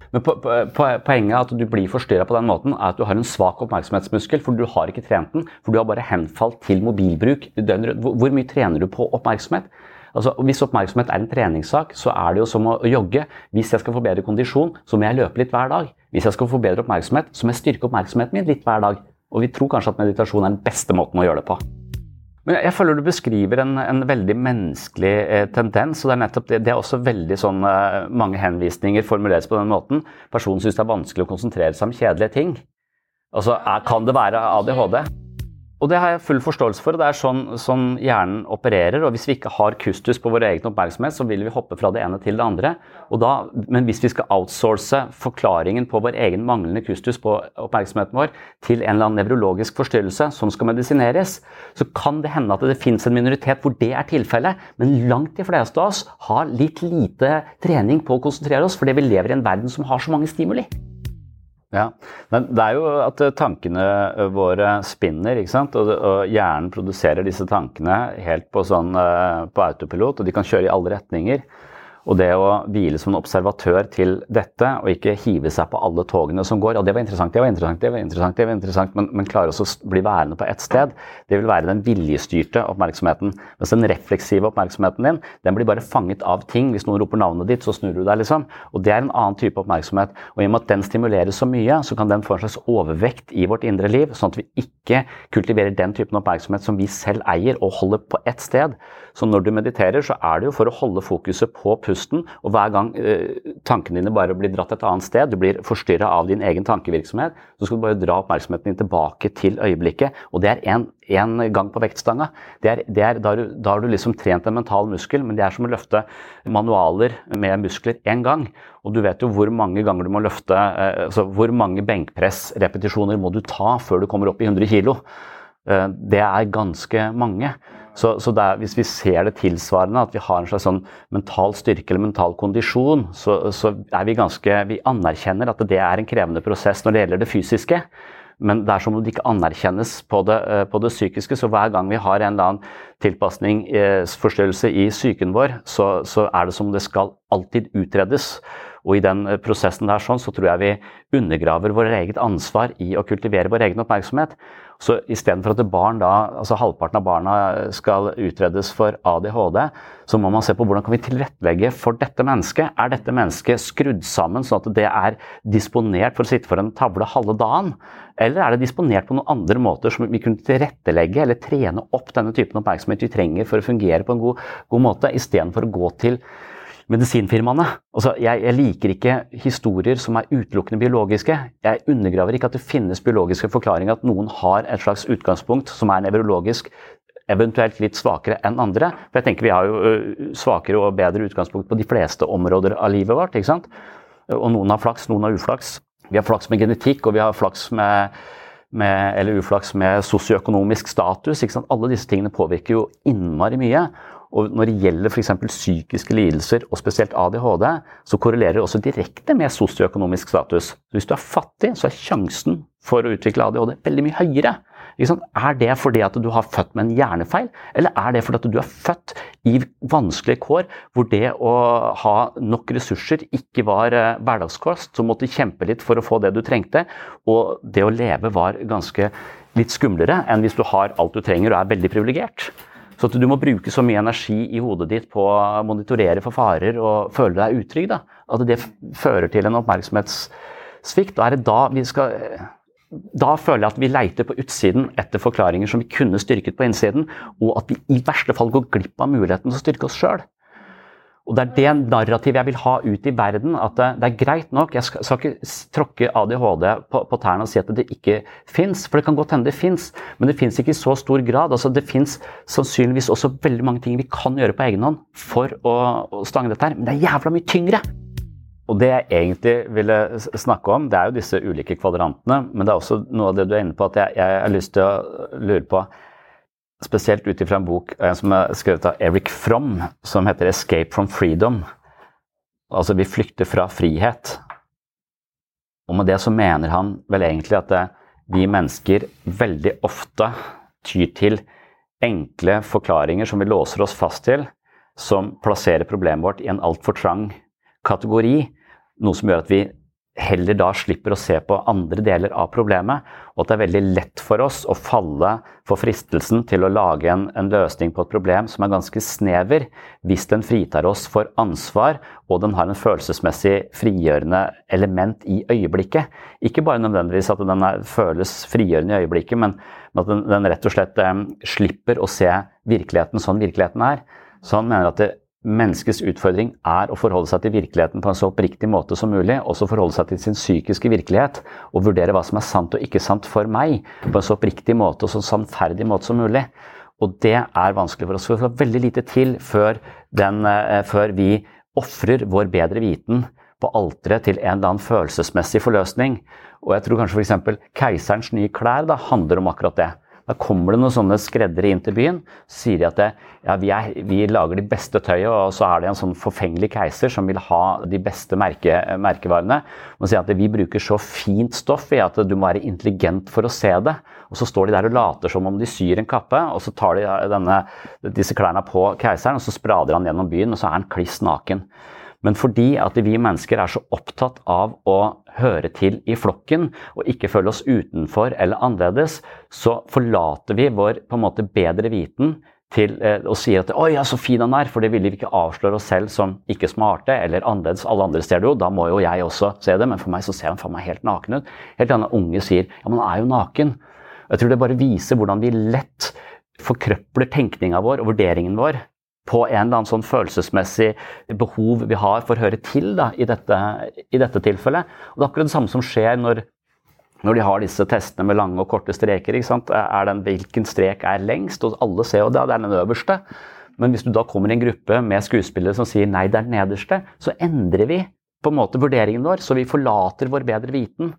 Men po po poenget er at du blir forstyrra på den måten, er at du har en svak oppmerksomhetsmuskel, for du har ikke trent den. For du har bare henfalt til mobilbruk. Hvor mye trener du på oppmerksomhet? Altså, hvis oppmerksomhet er en treningssak, så er det jo som å jogge. Hvis jeg skal få bedre kondisjon, så må jeg løpe litt hver dag. Hvis jeg skal få bedre oppmerksomhet, så må jeg styrke oppmerksomheten min litt hver dag. Og vi tror kanskje at meditasjon er den beste måten å gjøre det på. Men jeg føler du beskriver en, en veldig menneskelig eh, tendens. og Det er nettopp det, det er også veldig sånn eh, mange henvisninger formuleres på den måten. Personen syns det er vanskelig å konsentrere seg om kjedelige ting. Altså, er, Kan det være ADHD? Og det har jeg full forståelse for. og Det er sånn, sånn, hjernen opererer. og Hvis vi ikke har kustus på vår egen oppmerksomhet, så vil vi hoppe fra det ene til det andre. Da, men hvis vi skal outsource forklaringen på vår egen manglende kustus på oppmerksomheten vår til en eller annen nevrologisk forstyrrelse som skal medisineres, så kan det hende at det finnes en minoritet hvor det er tilfellet. Men langt de fleste av oss har litt lite trening på å konsentrere oss, fordi vi lever i en verden som har så mange stimuli. Ja, men det er jo at eh, tankene eh, våre spinner, ikke sant. Og, og hjernen produserer disse tankene helt på, sånn, eh, på autopilot, og de kan kjøre i alle retninger. Og det å hvile som en observatør til dette, og ikke hive seg på alle togene som går, ja, det var interessant, det var interessant, det var interessant, det var interessant, men, men klare å bli værende på ett sted, det vil være den viljestyrte oppmerksomheten. Mens den refleksive oppmerksomheten din, den blir bare fanget av ting. Hvis noen roper navnet ditt, så snur du deg, liksom. Og det er en annen type oppmerksomhet. Og i og med at den stimuleres så mye, så kan den få en slags overvekt i vårt indre liv, sånn at vi ikke kultiverer den typen oppmerksomhet som vi selv eier og holder på ett sted. Så når du mediterer, så er det jo for å holde fokuset på pusten. Og hver gang eh, tankene dine bare blir dratt et annet sted, du blir forstyrra av din egen tankevirksomhet, så skal du bare dra oppmerksomheten din tilbake til øyeblikket. Og det er én gang på vektstanga. Det er, det er, da, har du, da har du liksom trent en mental muskel, men det er som å løfte manualer med muskler én gang. Og du vet jo hvor mange ganger du må løfte, eh, altså hvor mange benkpressrepetisjoner må du ta før du kommer opp i 100 kg. Eh, det er ganske mange. Så, så er, hvis vi ser det tilsvarende, at vi har en slags sånn mental styrke eller mental kondisjon, så, så, er vi ganske Vi anerkjenner at det er en krevende prosess når det gjelder det fysiske. Men det er som om det ikke anerkjennes på det, eh, på det psykiske. Så hver gang vi har en eller annen tilpasning, eh, i psyken vår, så, så er det som om det skal alltid utredes. Og i den eh, prosessen der sånn, så tror jeg vi undergraver vårt eget ansvar i å kultivere vår egen oppmerksomhet. Så istedenfor at barn da, altså halvparten av barna skal utredes for ADHD, så må man se på hvordan kan vi tilrettelegge for dette mennesket. Er dette mennesket skrudd sammen sånn at det er disponert for å sitte for en tavle halve dagen? Eller er det disponert på noen andre måter som vi kunne tilrettelegge eller trene opp denne typen oppmerksomhet vi trenger for å fungere på en god, god måte, istedenfor å gå til medisinfirmaene. Altså, jeg, jeg, liker ikke historier som er utelukkende biologiske. Jeg undergraver ikke at det finnes biologiske forklaringer, at noen har et slags utgangspunkt som er nevrologisk, eventuelt litt svakere enn andre. For jeg tenker Vi har jo svakere og bedre utgangspunkt på de fleste områder av livet vårt. ikke sant? Og noen har flaks, noen har uflaks. Vi har flaks med genetikk, og vi har flaks med, med eller uflaks med sosioøkonomisk status. Alle disse tingene påvirker jo innmari mye. Og når det gjelder f.eks. psykiske lidelser, og spesielt ADHD, så korrelerer det også direkte med sosioøkonomisk status. Hvis du er fattig, så er sjansen for å utvikle ADHD veldig mye høyere. Er det fordi at du har født med en hjernefeil, eller er det fordi at du er født i vanskelige kår, hvor det å ha nok ressurser ikke var eh, hverdagskost. Så måtte kjempe litt for å få det du trengte. Og det å leve var ganske litt skumlere enn hvis du har alt du trenger og er veldig privilegert. Så at du må bruke så mye energi i hodet ditt på å monitorere for farer og føle deg utrygg. Da. At det fører til en oppmerksomhetssvikt. Da er det da vi skal da føler jeg at vi leiter på utsiden etter forklaringer som vi kunne styrket på innsiden, og at vi i verste fall går glipp av muligheten til å styrke oss sjøl. Og Det er det narrativet jeg vil ha ut i verden. At det, er greit nok, jeg skal ikke tråkke ADHD på, på tærne og si at det ikke fins. For det kan godt hende det fins, men det fins ikke i så stor grad. Altså, det fins sannsynligvis også veldig mange ting vi kan gjøre på egen hånd for å, å stange dette her, men det er jævla mye tyngre. Og det jeg egentlig ville snakke om, det er jo disse ulike kvadrantene, men det er også noe av det du er inne på at jeg, jeg har lyst til å lure på. Spesielt ut ifra en bok en som er skrevet av Eric Fromm, som heter 'Escape from Freedom'. Altså 'Vi flykter fra frihet'. Og med det så mener han vel egentlig at det, vi mennesker veldig ofte tyr til enkle forklaringer som vi låser oss fast til, som plasserer problemet vårt i en altfor trang kategori, noe som gjør at vi heller da slipper å se på andre deler av problemet, og at det er veldig lett for oss å falle for fristelsen til å lage en, en, løsning på et problem som er ganske snever, hvis den fritar oss for ansvar og den har en følelsesmessig frigjørende element i øyeblikket. Ikke bare nødvendigvis at den er, føles frigjørende i øyeblikket, men at den, den rett og slett um, slipper å se virkeligheten sånn virkeligheten er. Så han mener at det, Menneskets utfordring er å forholde seg til virkeligheten på en så oppriktig måte som mulig. Også forholde seg til sin psykiske virkelighet og vurdere hva som er sant og ikke sant for meg. På en så oppriktig måte og så sannferdig måte som mulig. Og det er vanskelig for oss. Det skal veldig lite til før, den, eh, før vi ofrer vår bedre viten på alteret til en eller annen følelsesmessig forløsning. Og jeg tror kanskje f.eks. keiserens nye klær da, handler om akkurat det. Da kommer det noen sånne skreddere inn til byen. Så sier de at det, ja, vi, er, vi, lager de beste tøyet, og så er det en sånn forfengelig keiser som vil ha de beste merke, merkevarene. Og sier at vi bruker så fint stoff i at du må være intelligent for å se det. Og så står de der og later som om de syr en kappe, og så tar de denne, disse klærne på keiseren, og så sprader han gjennom byen, og så er han kliss naken. Men fordi at vi mennesker er så opptatt av å høre til i flokken og ikke føle oss utenfor eller annerledes, så forlater vi vår på en måte bedre viten til eh, og sier at 'oi, ja, så fin han er', for det ville vi ikke avsløre oss selv som ikke smarte eller annerledes. Alle andre ser det jo, da må jo jeg også se det, men for meg så ser han for meg helt naken ut. Helt annet unge sier 'ja, men han er jo naken'. Jeg tror det bare viser hvordan vi lett forkrøpler tenkninga vår og vurderingen vår på en eller annen sånn følelsesmessig behov vi har for å høre til da, i, dette, i dette tilfellet. Og Det er akkurat det samme som skjer når, når de har disse testene med lange og korte streker. Er den, hvilken strek er lengst? Og alle ser jo det, det er den øverste. Men hvis du da kommer i en gruppe med skuespillere som sier nei, det er den nederste, så endrer vi på en måte vurderingen vår, så vi forlater vår bedre viten.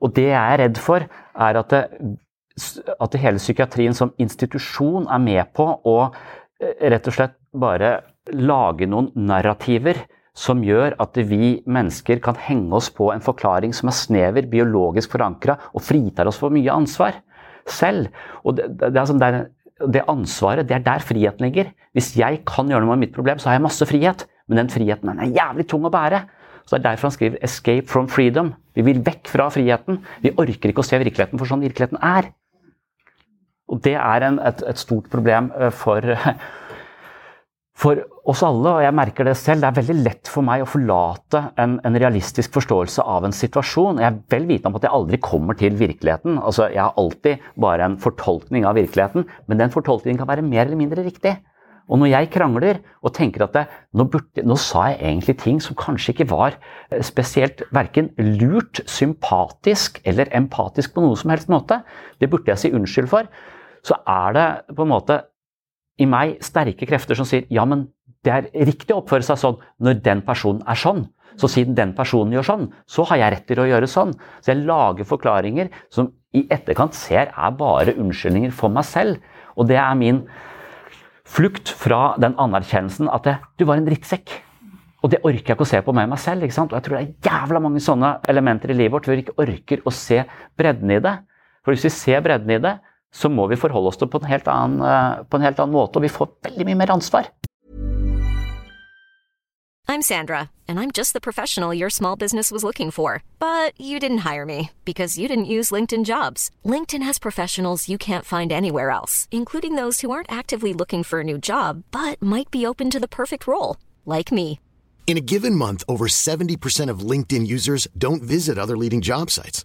Og det jeg er redd for, er at, det, at det hele psykiatrien som institusjon er med på å rett og slett bare lage noen narrativer som gjør at vi mennesker kan henge oss på en forklaring som er snever, biologisk forankra og fritar oss for mye ansvar selv. Og det, det, det, sånn der, det, ansvaret, det er der friheten ligger. Hvis jeg kan gjøre noe med mitt problem, så har jeg masse frihet. Men den friheten den er jævlig tung å bære. Så Det er derfor han skriver 'escape from freedom'. Vi vil vekk fra friheten. Vi orker ikke å se virkeligheten for sånn virkeligheten er. Og det er en, et, et, stort problem eh, for, for, oss alle, og jeg merker det selv. Det er veldig lett for meg å forlate en, en realistisk forståelse av en situasjon. Jeg er vel vitende om at jeg aldri kommer til virkeligheten. Altså, jeg har alltid bare en fortolkning av virkeligheten, men den fortolkningen kan være mer eller mindre riktig. Og når jeg krangler og tenker at det, nå, burde, nå, sa jeg egentlig ting som kanskje ikke var eh, spesielt verken lurt, sympatisk eller empatisk på noen som helst måte, det burde jeg si unnskyld for så er det på en måte i meg sterke krefter som sier ja, men det er riktig å oppføre seg sånn når den personen er sånn. Så siden den personen gjør sånn, så har jeg rett til å gjøre sånn. Så jeg lager forklaringer som i etterkant ser er bare unnskyldninger for meg selv. Og det er min flukt fra den anerkjennelsen at det, du var en drittsekk. Og det orker jeg ikke å se på meg meg selv. ikke sant? Og jeg tror det er jævla mange sånne elementer i livet vårt hvor vi ikke orker å se bredden i det. For hvis vi ser bredden i det, så må vi forholde oss til på en helt annen, eh, på en helt annen måte, og vi får veldig mye mer ansvar. I'm Sandra, and I'm just the professional your small business was looking for. But you didn't hire me because you didn't use LinkedIn jobs. LinkedIn has professionals you can't find anywhere else, including those who aren't actively looking for a new job but might be open to the perfect role, like me. In a given month, over 70% of LinkedIn users don't visit other leading job sites.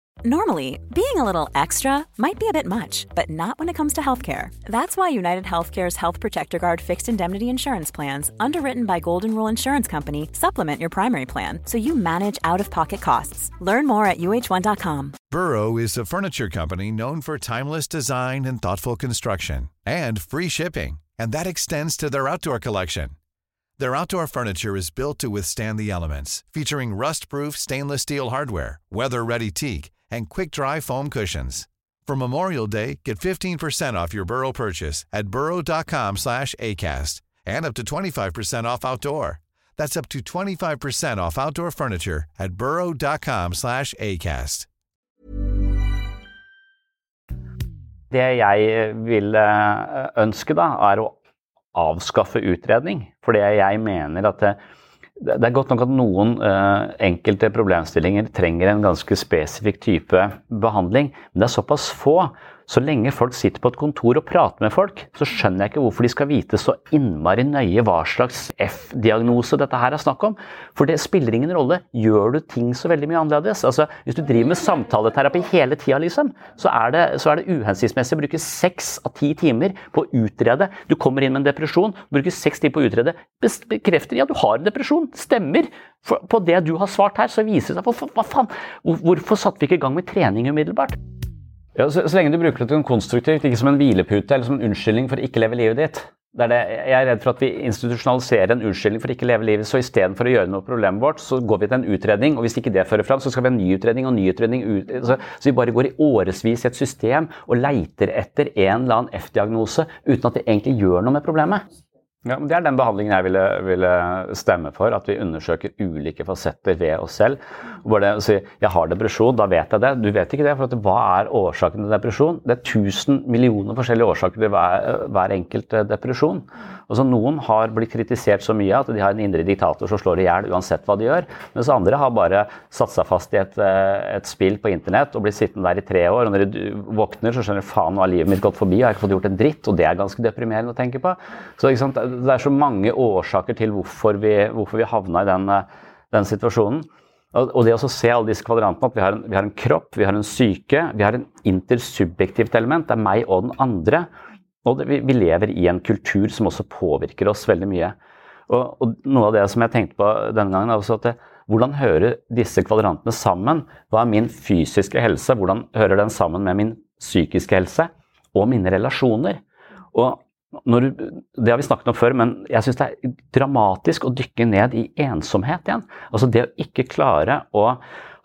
Normally, being a little extra might be a bit much, but not when it comes to healthcare. That's why United Healthcare's Health Protector Guard fixed indemnity insurance plans, underwritten by Golden Rule Insurance Company, supplement your primary plan so you manage out-of-pocket costs. Learn more at uh1.com. Burrow is a furniture company known for timeless design and thoughtful construction and free shipping, and that extends to their outdoor collection. Their outdoor furniture is built to withstand the elements, featuring rust-proof stainless steel hardware, weather-ready teak, and quick-dry foam cushions. For Memorial Day, get 15% off your Burrow purchase at burrow.com slash ACAST and up to 25% off outdoor. That's up to 25% off outdoor furniture at burrow.com slash ACAST. Det jeg vil eh, ønske da, er å avskaffe utredning. Fordi jeg mener at det, er godt nok at noen uh, enkelte problemstillinger trenger en ganske spesifikk type behandling, men det er såpass få. Så lenge folk sitter på et kontor og prater med folk, så skjønner jeg ikke hvorfor de skal vite så innmari nøye hva slags F-diagnose dette her er snakk om. For det spiller ingen rolle. Gjør du ting så veldig mye annerledes? Altså, Hvis du driver med samtaleterapi hele tida, liksom, så er, det, så er det uhensiktsmessig å bruke seks av ti timer på å utrede. Du kommer inn med en depresjon, bruker seks timer på å utrede. Bekrefter ja, du har en depresjon. Stemmer. For, på det du har svart her, så viser det seg Hva, faen? Hvorfor satte vi ikke i gang med trening umiddelbart? Ja, så, så, lenge du bruker det til noe konstruktivt, ikke som en hvilepute eller som en unnskyldning for å ikke leve livet ditt. Det er det. Jeg er redd for at vi institusjonaliserer en unnskyldning for å ikke leve livet. Så istedenfor å gjøre noe med problemet vårt, så går vi til en utredning. Og hvis ikke det fører fram, så skal vi ha en ny utredning og ny utredning. Så, så vi bare går i årevis i et system og leiter etter en eller annen F-diagnose uten at det egentlig gjør noe med problemet. Ja, Det er den behandlingen jeg ville, ville, stemme for. At vi undersøker ulike fasetter ved oss selv. Hvor det å si jeg har depresjon, da vet jeg det. Du vet ikke det. for Hva er årsaken til depresjon? Det er 1000 millioner forskjellige årsaker til hver, hver enkelt eh, depresjon. Og så Noen har blitt kritisert så mye at de har en indre diktator som slår i hjel uansett hva de gjør. Mens andre har bare satt seg fast i et, eh, et spill på internett og blitt sittende der i tre år. Og når de våkner, så skjønner de faen nå har livet mitt gått forbi, jeg har ikke fått gjort en dritt. Og det er ganske deprimerende å tenke på. Så Det er så mange årsaker til hvorfor vi, hvorfor vi havna i den, den situasjonen. Og det å se alle disse kvadrantene, at vi har, en, vi har en kropp, vi har en syke, vi har en intersubjektivt element, det er meg og den andre. Og det, vi, vi, lever i en kultur som også påvirker oss veldig mye. Og, og Noe av det som jeg tenkte på denne gangen, er at det, hvordan hører disse kvadrantene sammen? Hva er min fysiske helse? Hvordan hører den sammen med min psykiske helse og mine relasjoner? Og når, det har vi snakket om før, men jeg syns det er dramatisk å dykke ned i ensomhet igjen. Altså det å ikke klare å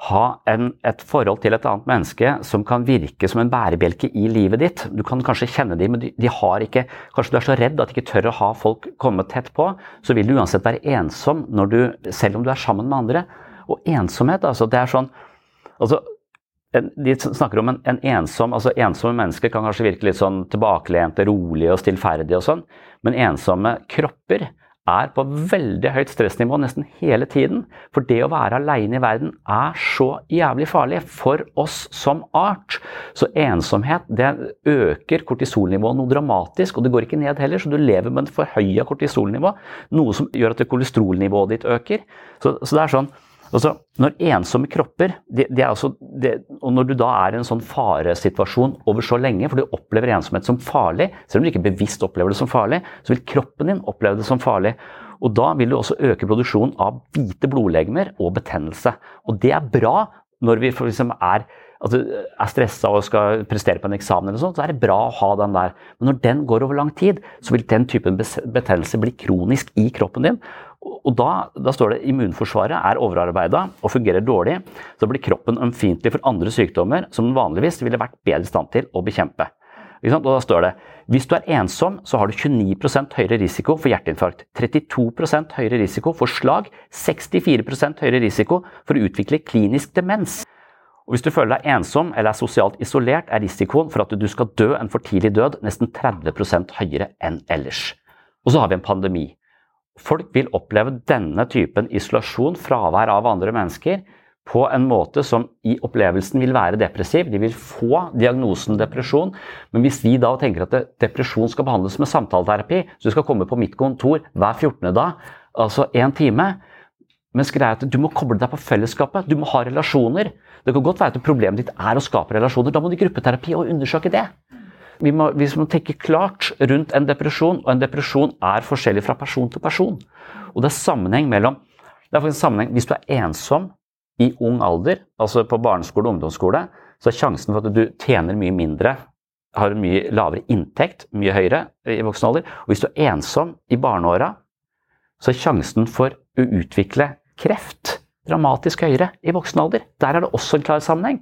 ha en, et forhold til et annet menneske som kan virke som en bærebjelke i livet ditt. Du kan kanskje kjenne dem, men de, de, har ikke Kanskje du er så redd at de ikke tør å ha folk komme tett på. Så vil du uansett være ensom du, selv om du er sammen med andre. Og ensomhet, altså. Det er sånn altså, de snakker om en, en, ensom altså Ensomme mennesker kan kanskje virke litt sånn tilbakelente, rolige og stillferdige og sånn, men ensomme kropper er på veldig høyt stressnivå nesten hele tiden. For det å være aleine i verden er så jævlig farlig for oss som art. Så ensomhet det øker kortisolnivået noe dramatisk, og det går ikke ned heller, så du lever med et forhøya kortisolnivå. Noe som gjør at kolesterolnivået ditt øker. Så, så det er sånn Altså, når ensomme kropper det, det også, det, Og når du da er i en sånn faresituasjon over så lenge, for du opplever ensomhet som farlig, selv om du ikke bevisst opplever det som farlig, så vil kroppen din oppleve det som farlig. Og da vil du også øke produksjonen av hvite blodlegemer og betennelse. Og det er bra når vi liksom er altså, er stressa og skal prestere på en eksamen, eller sånt, så er det bra å ha den der. Men når den går over lang tid, så vil den typen betennelse bli kronisk i kroppen din. Og da, da står det immunforsvaret er overarbeida og fungerer dårlig. Så blir kroppen ømfintlig for andre sykdommer som den vanligvis ville vært bedre i stand til å bekjempe. Og da står det hvis du er ensom, så har du 29% høyere risiko for hjerteinfarkt. 32% høyere risiko for slag. 64% høyere risiko for å utvikle klinisk demens. Og Hvis du føler deg ensom eller er sosialt isolert, er risikoen for at du skal dø en for tidlig død nesten 30% høyere enn ellers. Og så har vi en pandemi. Folk vil oppleve denne typen isolasjon, fravær av andre mennesker, på en måte som i opplevelsen vil være depressiv. De vil få diagnosen depresjon. Men hvis vi da tenker at depresjon skal behandles med samtaleterapi, så du skal komme på mitt kontor hver 14. dag, altså én time Mens greia er at du må koble deg på fellesskapet, du må ha relasjoner. Det kan godt være at problemet ditt er å skape relasjoner. Da må du i gruppeterapi og undersøke det. Vi må, vi må tenke klart rundt en depresjon, og en depresjon er forskjellig fra person til person. Og det er sammenheng mellom det er faktisk sammenheng, Hvis du er ensom i ung alder, altså på barneskole og ungdomsskole, så er sjansen for at du tjener mye mindre, har en mye lavere inntekt, mye høyere i voksen alder. Og hvis du er ensom i barneåra, så er sjansen for å utvikle kreft dramatisk høyere i voksen alder. Der er det også en klar sammenheng.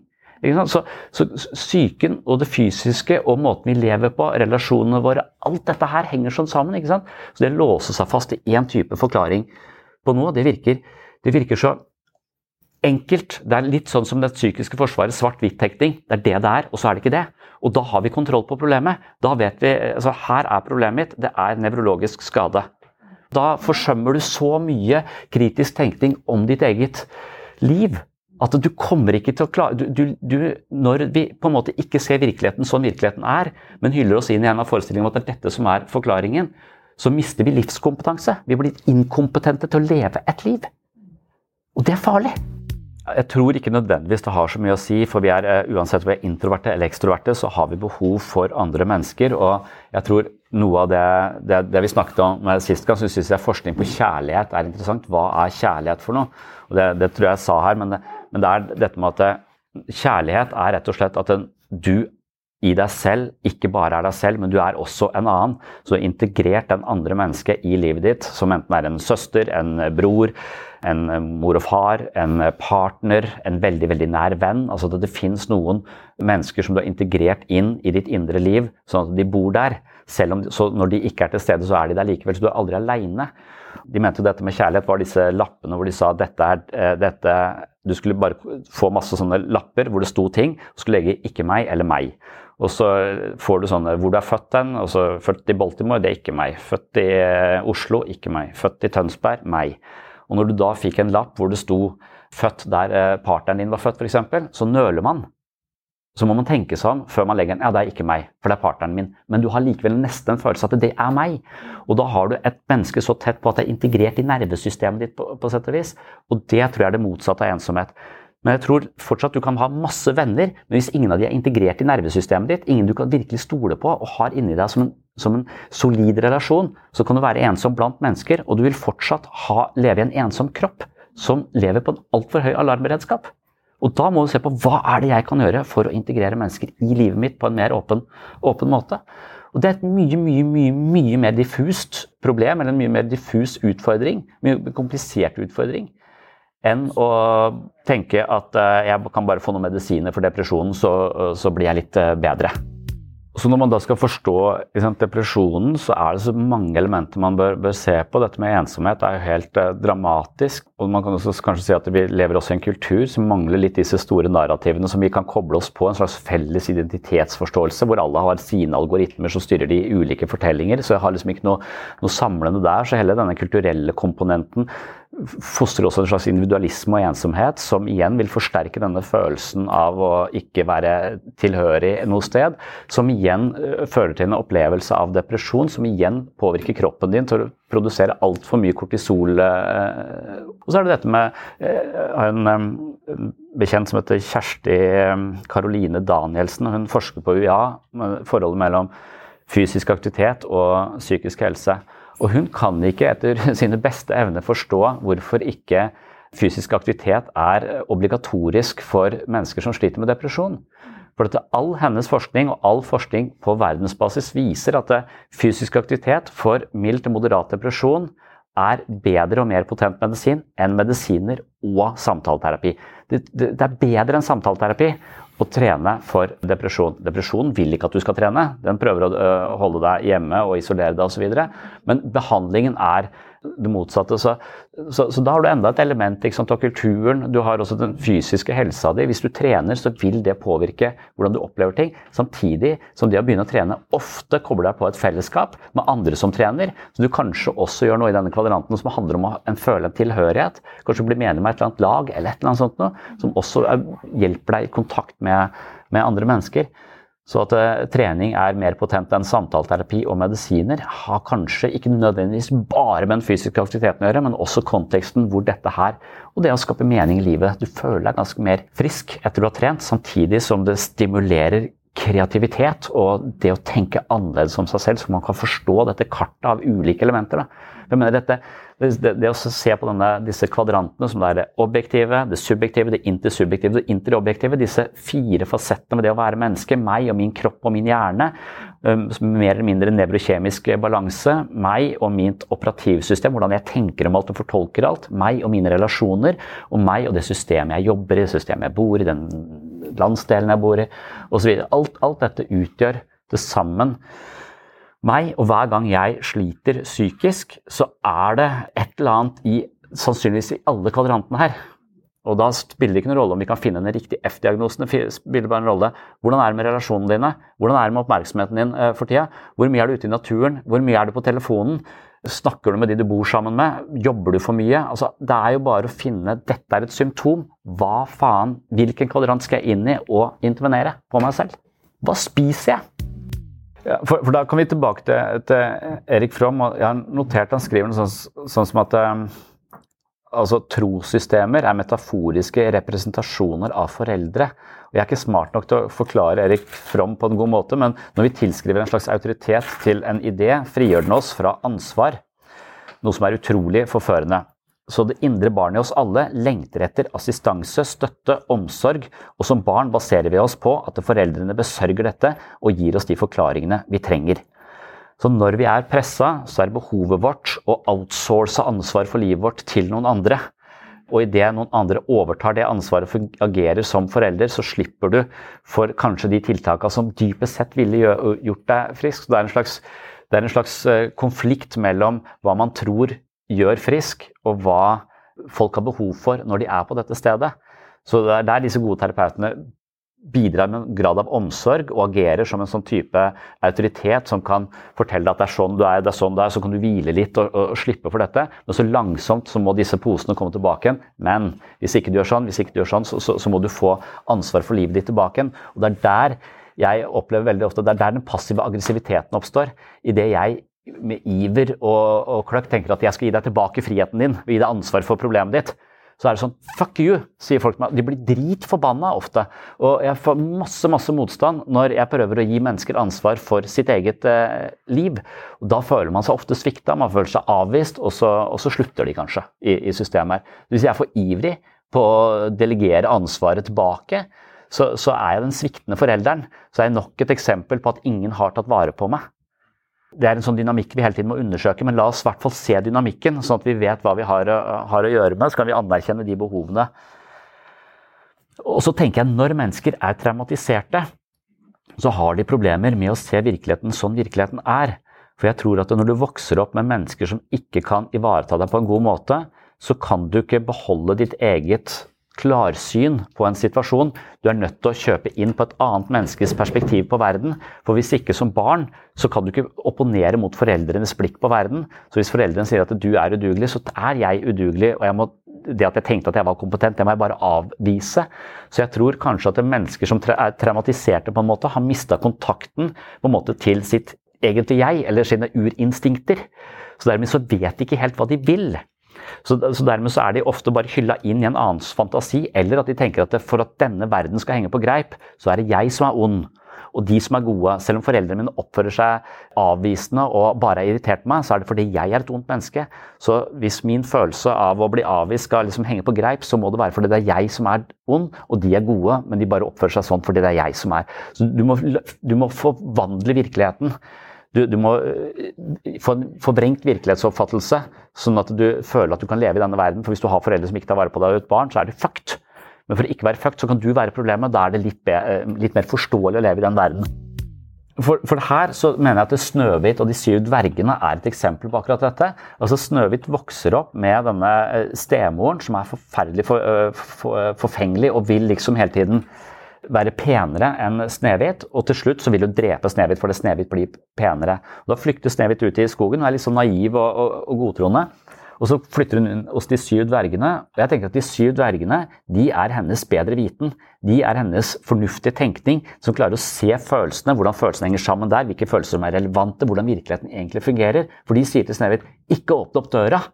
Så, så, Psyken og det fysiske og måten vi lever på, relasjonene våre, alt dette her henger sånn sammen. ikke sant? Så Det låser seg fast i én type forklaring på noe. Det virker, det virker så enkelt. Det er litt sånn som det psykiske forsvaret, svart-hvitt-tenkning. Det er det det er, og så er det ikke det. Og da har vi kontroll på problemet. Da vet vi, altså Her er problemet mitt. Det er nevrologisk skade. Da forsømmer du så mye kritisk tenkning om ditt eget liv at du kommer ikke til å klare du, du, du, Når vi på en måte ikke ser virkeligheten sånn virkeligheten er, men hyller oss inn i en av forestillingene om at det er dette som er forklaringen, så mister vi livskompetanse. Vi blir inkompetente til å leve et liv. Og det er farlig. Jeg tror ikke nødvendigvis det har så mye å si, for vi er, eh, uansett om vi er introverte eller ekstroverte, så har vi behov for andre mennesker. Og jeg tror noe av det, det, det vi snakket om sist gang, så syns jeg forskning på kjærlighet er interessant. Hva er kjærlighet for noe? Og det, det tror jeg jeg sa her, men det, men det er dette med at kjærlighet er rett og slett at du i deg selv ikke bare er deg selv, men du er også en annen. Så integrert den andre mennesket i livet ditt, som enten er en søster, en bror, en mor og far, en partner, en veldig veldig nær venn. Altså at det finnes noen mennesker som du har integrert inn i ditt indre liv, sånn at de bor der. Selv om, så når de ikke er til stede, så er de der likevel. Så du er aldri aleine. De mente jo dette med kjærlighet var disse lappene hvor de sa dette er eh, dette Du skulle bare få masse sånne lapper hvor det sto ting. og skulle legge 'ikke meg' eller 'meg'. Og så får du sånne hvor du er født hen. og så Født i Baltimore, det er ikke meg. Født i eh, Oslo, ikke meg. Født i Tønsberg, meg. Og når du da fikk en lapp hvor det sto 'født der eh, partneren din var født', f.eks., så nøler man. Så må man tenke seg om før man legger en Ja, det er ikke meg, for det er partneren min. Men du har likevel nesten en følelse at det er meg. Og da har du et menneske så tett på at det er integrert i nervesystemet ditt på, på sett og vis. Og det tror jeg er det motsatte av ensomhet. Men jeg tror fortsatt du kan ha masse venner, men hvis ingen av de er integrert i nervesystemet ditt, ingen du kan virkelig stole på og har inni deg som en, som en solid relasjon, så kan du være ensom blant mennesker, og du vil fortsatt ha, leve i en ensom kropp som lever på en altfor høy alarmberedskap. Og da må du se på hva er det jeg kan gjøre for å integrere mennesker i livet mitt på en mer åpen, åpen måte. Og Det er et mye mye, mye, mye mer diffust problem, eller en mye mer diffus utfordring, mye komplisert utfordring, enn å tenke at eh, jeg kan bare få noen medisiner for depresjonen, så, så blir jeg litt eh, bedre. Så Når man da skal forstå sant, depresjonen, så er det så mange elementer man bør, bør se på. Dette med ensomhet er jo helt eh, dramatisk. og Man kan også kanskje si at vi lever også i en kultur som mangler litt disse store narrativene som vi kan koble oss på. En slags felles identitetsforståelse hvor alle har sine algoritmer som styrer de ulike fortellinger. Så jeg har liksom ikke noe, noe samlende der. Så hele denne kulturelle komponenten fostrer også en slags individualisme og ensomhet, som igjen vil forsterke denne følelsen av å ikke være tilhørig noe sted. Som igjen eh, fører til en opplevelse av depresjon, som igjen påvirker kroppen din til å produsere altfor mye kortisol. Eh. Og så er det dette med eh, en bekjent som heter Kjersti Karoline Danielsen. Hun forsker på UiA, forholdet mellom fysisk aktivitet og psykisk helse. Og hun kan ikke etter sine beste evner forstå hvorfor ikke fysisk aktivitet er obligatorisk for mennesker som sliter med depresjon. For at all hennes forskning og all forskning på verdensbasis viser at fysisk aktivitet for mild til moderat depresjon er bedre og mer potent medisin enn medisiner og samtaleterapi. Det, det, det er bedre enn samtaleterapi. Å trene for depresjon. Depresjon vil ikke at du skal trene. Den prøver å holde deg hjemme og isolere deg osv. Men behandlingen er det motsatte. Så, så, så, da har du enda et element sant, av kulturen. Du har også den fysiske helsa di. Hvis du trener, så vil det påvirke hvordan du opplever ting. Samtidig som det å begynne å trene ofte kobler deg på et fellesskap med andre som trener. Så du kanskje også gjør noe i denne kvadranten som handler om å føle en tilhørighet. Kanskje bli medlem av et eller annet lag eller et eller annet sånt noe, som også hjelper deg i kontakt med, med andre mennesker. Så at uh, trening er mer potent enn samtaleterapi og medisiner, har kanskje ikke nødvendigvis bare med den fysiske aktiviteten å gjøre, men også konteksten hvor dette her og det å skape mening i livet. Du føler deg ganske mer frisk etter du har trent, samtidig som det stimulerer kreativitet og det å tenke annerledes om seg selv, så man kan forstå dette kartet av ulike elementer. Da. Jeg mener dette, det, det, å se på denne, disse kvadrantene som er det objektive, det subjektive, det intersubjektive, det interobjektive, disse fire fasettene med det å være menneske, meg og min kropp og min hjerne, mer eller mindre nevrokjemisk balanse, meg og mitt operativsystem, hvordan jeg tenker om alt og fortolker alt, meg og mine relasjoner, og meg og det systemet jeg jobber i, det systemet jeg bor i, den landsdelen jeg bor i, osv. Alt, alt dette utgjør det sammen meg, og hver gang jeg sliter psykisk, så er det et eller annet i sannsynligvis i alle kvadrantene her. Og da spiller det ikke noen rolle om vi kan finne den riktige F-diagnosen. Det spiller bare en rolle. Hvordan er det med relasjonene dine? Hvordan er det med oppmerksomheten din uh, for tida? Hvor mye er du ute i naturen? Hvor mye er du på telefonen? Snakker du med de du bor sammen med? Jobber du for mye? Altså, det er jo bare å finne Dette er et symptom. Hva faen? Hvilken kvadrant skal jeg inn i og intervenere på meg selv? Hva spiser jeg? Ja, for, for, Da kan vi tilbake til, til Erik Fromm. og Jeg har notert han skriver noe sånn, sånn som at um, altså, trossystemer er metaforiske representasjoner av foreldre. Og Jeg er ikke smart nok til å forklare Erik Fromm på en god måte, men når vi tilskriver en slags autoritet til en idé, frigjør den oss fra ansvar. Noe som er utrolig forførende. Så det indre barnet i oss alle lengter etter assistanse, støtte, omsorg, og som barn baserer vi oss på at foreldrene besørger dette og gir oss de forklaringene vi trenger. Så når vi er pressa, så er behovet vårt å outsource ansvar for livet vårt til noen andre. Og idet noen andre overtar det ansvaret og agerer som forelder, så slipper du for kanskje de tiltakene som dypest sett ville gjort deg frisk. Det er en slags, det er en slags eh, konflikt mellom hva man tror gjør frisk, og hva folk har behov for når de er på dette stedet. Så det er der disse gode terapeutene bidrar med en grad av omsorg og agerer som en sånn type autoritet som kan fortelle deg at det er sånn du er, det er sånn du er, så kan du hvile litt og, og, og slippe for dette. Men så langsomt så må disse posene komme tilbake igjen. Men hvis ikke du gjør sånn, hvis ikke du gjør sånn, så, så, så må du få ansvar for livet ditt tilbake igjen. Og det er der jeg opplever veldig ofte, det er der den passive aggressiviteten oppstår. i det jeg med iver og, og kløkt tenker at jeg skal gi deg tilbake friheten din, gi deg ansvar for problemet ditt, så er det sånn Fuck you, sier folk til meg. De blir dritforbanna ofte. Og jeg får masse masse motstand når jeg prøver å gi mennesker ansvar for sitt eget eh, liv. Og Da føler man seg ofte svikta, man føler seg avvist, og så, og så slutter de kanskje i, i systemet. Hvis jeg er for ivrig på å delegere ansvaret tilbake, så, så er jeg den sviktende forelderen. Så er jeg nok et eksempel på at ingen har tatt vare på meg det er en sånn dynamikk vi hele tiden må undersøke, men la oss i hvert fall se dynamikken, sånn at vi vet hva vi har, har, å gjøre med. Så kan vi anerkjenne de behovene. Og så tenker jeg når mennesker er traumatiserte, så har de problemer med å se virkeligheten sånn virkeligheten er. For jeg tror at når du vokser opp med mennesker som ikke kan ivareta deg på en god måte, så kan du ikke beholde ditt eget klarsyn på en situasjon. Du er nødt til å kjøpe inn på et annet menneskes perspektiv på verden. For hvis ikke som barn, så kan du ikke opponere mot foreldrenes blikk på verden. Så hvis foreldrene sier at du er udugelig, så er jeg udugelig. og jeg må, det at jeg tenkte at jeg var kompetent, det må jeg bare avvise. Så jeg tror kanskje at mennesker som er traumatiserte, på en måte, har mista kontakten på en måte til sitt egentlige jeg, eller sine urinstinkter. Så dermed så vet de ikke helt hva de vil. Så, så, Dermed så er de ofte bare hylla inn i en annens fantasi, eller at de tenker at for at denne verden skal henge på greip, så er det jeg som er ond. Og de som er gode, selv om foreldrene mine oppfører seg avvisende og bare er irritert meg, så er det fordi jeg er et ondt menneske. Så hvis min følelse av å bli avvist skal liksom henge på greip, så må det være fordi det er jeg som er ond, og de er gode, men de bare oppfører seg sånn fordi det er jeg som er. Så du må, du må forvandle virkeligheten. Du, du, må eh, få en forvrengt virkelighetsoppfattelse, sånn at du føler at du kan leve i denne verden. For hvis du har foreldre som ikke tar vare på deg og et barn, så er du fucked. Men for å ikke være fucked, så kan du være problemet. Da er det litt, be, eh, litt mer forståelig å leve i den verden. For, for, her så mener jeg at Snøhvit og de syv dvergene er et eksempel på akkurat dette. Altså Snøhvit vokser opp med denne eh, stemoren som er forferdelig for, for, forfengelig og vil liksom hele tiden være penere enn Snehvit. Og til slutt så vil hun drepe Snehvit fordi Snehvit blir penere. Og da flykter Snehvit ut i skogen og er litt sånn naiv og, og, og godtroende. Og så flytter hun inn hos de syv dvergene. Og jeg tenker at de syv dvergene de er hennes bedre viten. De er hennes fornuftige tenkning som klarer å se følelsene, hvordan følelsene henger sammen der, hvilke følelser som er relevante, hvordan virkeligheten egentlig fungerer. For de sier til Snehvit ikke åpne opp døra.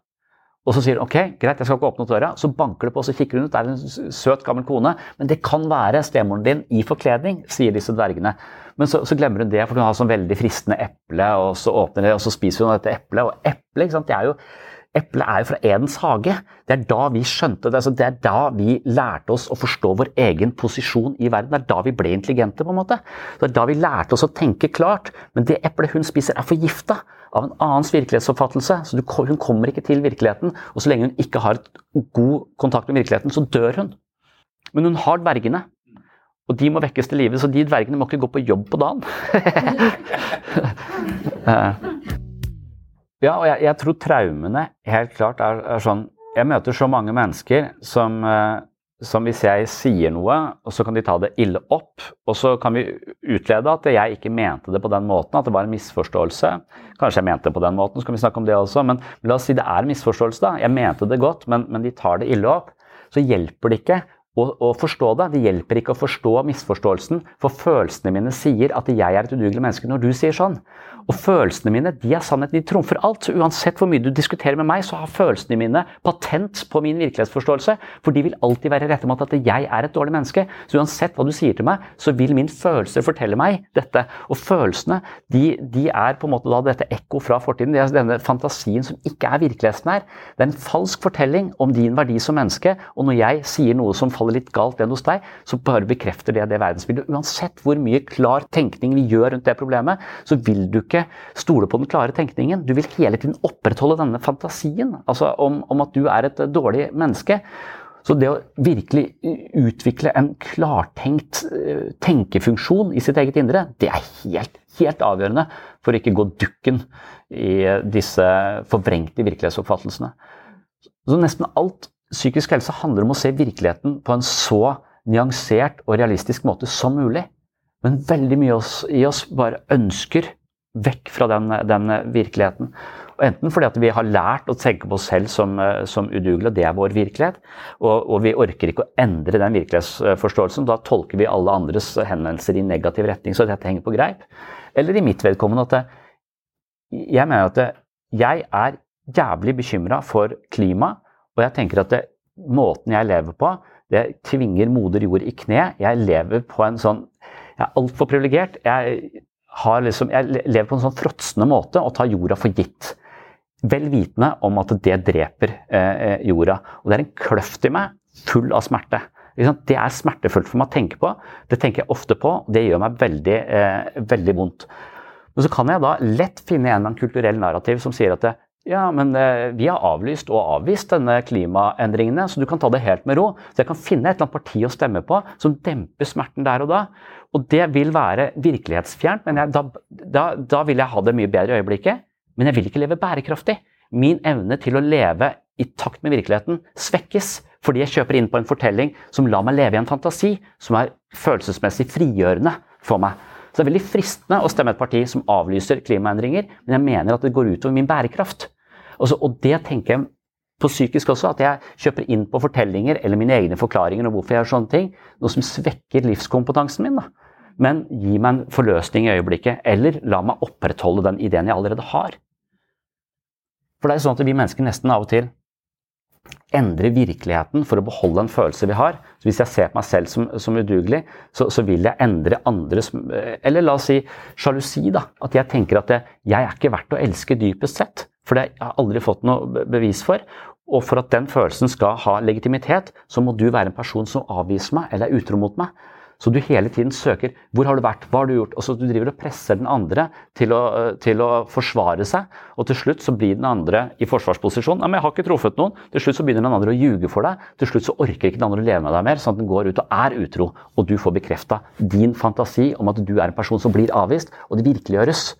Og så sier hun ok, greit, jeg skal ikke åpne døra. Så banker det på, og så kikker hun ut. Det er en søt, gammel kone. Men det kan være stemoren din i forkledning, sier disse dvergene. Men så, så, glemmer hun det, for hun har sånn veldig fristende eple, og så åpner det, og så spiser hun dette eplet. Og eple, ikke sant, det er jo Eplet er jo fra Edens hage. Det er da vi skjønte det. Altså det er da vi lærte oss å forstå vår egen posisjon i verden. Det er da vi ble intelligente. på en måte. Det er da vi lærte oss å tenke klart. Men det eplet hun spiser, er forgifta av en annens virkelighetsoppfattelse. Så hun kommer ikke til virkeligheten. Og så lenge hun ikke har god kontakt med virkeligheten, så dør hun. Men hun har dvergene. Og de må vekkes til live, så de dvergene må ikke gå på jobb på dagen. Ja, og jeg, jeg, tror traumene helt klart er, er, sånn Jeg møter så mange mennesker som, eh, som, hvis jeg sier noe, og så kan de ta det ille opp, og så kan vi utlede at jeg ikke mente det på den måten, at det var en misforståelse. Kanskje jeg mente det på den måten, så kan vi snakke om det også, men la oss si det er en misforståelse, da. Jeg mente det godt, men, men de tar det ille opp. Så hjelper det ikke å, forstå det. Det hjelper ikke å forstå misforståelsen, for følelsene mine sier at jeg er et udugelig menneske når du sier sånn. Og følelsene mine de er sannhet, de trumfer alt. Så uansett hvor mye du diskuterer med meg, så har følelsene mine patent på min virkelighetsforståelse. For de vil alltid være rette mot at jeg er et dårlig menneske. Så uansett hva du sier til meg, så vil min følelse fortelle meg dette. Og følelsene de, de er på en måte da dette ekko fra fortiden. Det er denne fantasien som ikke er virkeligheten her. Det er en falsk fortelling om din verdi som menneske. Og når jeg sier noe som faller litt galt igjen hos deg, så bare bekrefter det det verdensbildet. Uansett hvor mye klar tenkning vi gjør rundt det problemet, så vil du ikke stole på den klare tenkningen. Du vil hele tiden opprettholde denne fantasien altså om, om at du er et dårlig menneske. Så det å virkelig utvikle en klartenkt eh, tenkefunksjon i sitt eget indre, det er helt, helt avgjørende for å ikke gå dukken i disse forvrengte virkelighetsoppfattelsene. Så nesten alt psykisk helse handler om å se virkeligheten på en så nyansert og realistisk måte som mulig. Men veldig mye i oss bare ønsker vekk fra den, den, virkeligheten. Og enten fordi at vi har lært å tenke på oss selv som, som udugelige, det er vår virkelighet, og, og, vi orker ikke å endre den virkelighetsforståelsen. Da tolker vi alle andres henvendelser i negativ retning, så dette henger på greip. Eller i mitt vedkommende at det, jeg mener at det, jeg er jævlig bekymra for klima, og jeg tenker at det, måten jeg lever på, det tvinger moder jord i kne. Jeg lever på en sånn Jeg er altfor privilegert. Jeg liksom, jeg lever på en sånn fråtsende måte og tar jorda for gitt. Vel vitende om at det dreper eh, jorda. Og det er en kløft i meg full av smerte. Det er smertefullt for meg å tenke på. Det tenker jeg ofte på. og Det gjør meg veldig, eh, veldig vondt. Men så kan jeg da lett finne en eller annen kulturell narrativ som sier at det, ja, men eh, vi har avlyst og avvist denne klimaendringene, så du kan ta det helt med ro. Så jeg kan finne et eller annet parti å stemme på som demper smerten der og da. Og det vil være virkelighetsfjernt, men jeg, da, da, da, vil jeg ha det mye bedre i øyeblikket. Men jeg vil ikke leve bærekraftig. Min evne til å leve i takt med virkeligheten svekkes fordi jeg kjøper inn på en fortelling som lar meg leve i en fantasi som er følelsesmessig frigjørende for meg. Så det er veldig fristende å stemme et parti som avlyser klimaendringer, men jeg mener at det går utover min bærekraft. Og, og det tenker jeg på psykisk også, at jeg kjøper inn på fortellinger eller mine egne forklaringer om hvorfor jeg gjør sånne ting. Noe som svekker livskompetansen min. da. Men gi meg en forløsning i øyeblikket, eller la meg opprettholde den ideen jeg allerede har. For det er sånn at vi mennesker nesten av og til endrer virkeligheten for å beholde en følelse vi har. Så Hvis jeg ser på meg selv som, som udugelig, så, så, vil jeg endre andres Eller la oss si sjalusi. da, At jeg tenker at det, jeg er ikke verdt å elske dypest sett. For det har jeg aldri fått noe bevis for. Og for at den følelsen skal ha legitimitet, så må du være en person som avviser meg eller er utro mot meg. Så du hele tiden søker hvor har du vært, hva har du gjort? Og så Du driver og presser den andre til å, til å forsvare seg, og til slutt så blir den andre i forsvarsposisjon. Men 'Jeg har ikke truffet noen.' Til slutt så begynner den andre å ljuge for deg. Til slutt så orker ikke den andre å leve med deg mer, sånn at den går ut og er utro. Og du får bekrefta din fantasi om at du er en person som blir avvist, og det virkeliggjøres.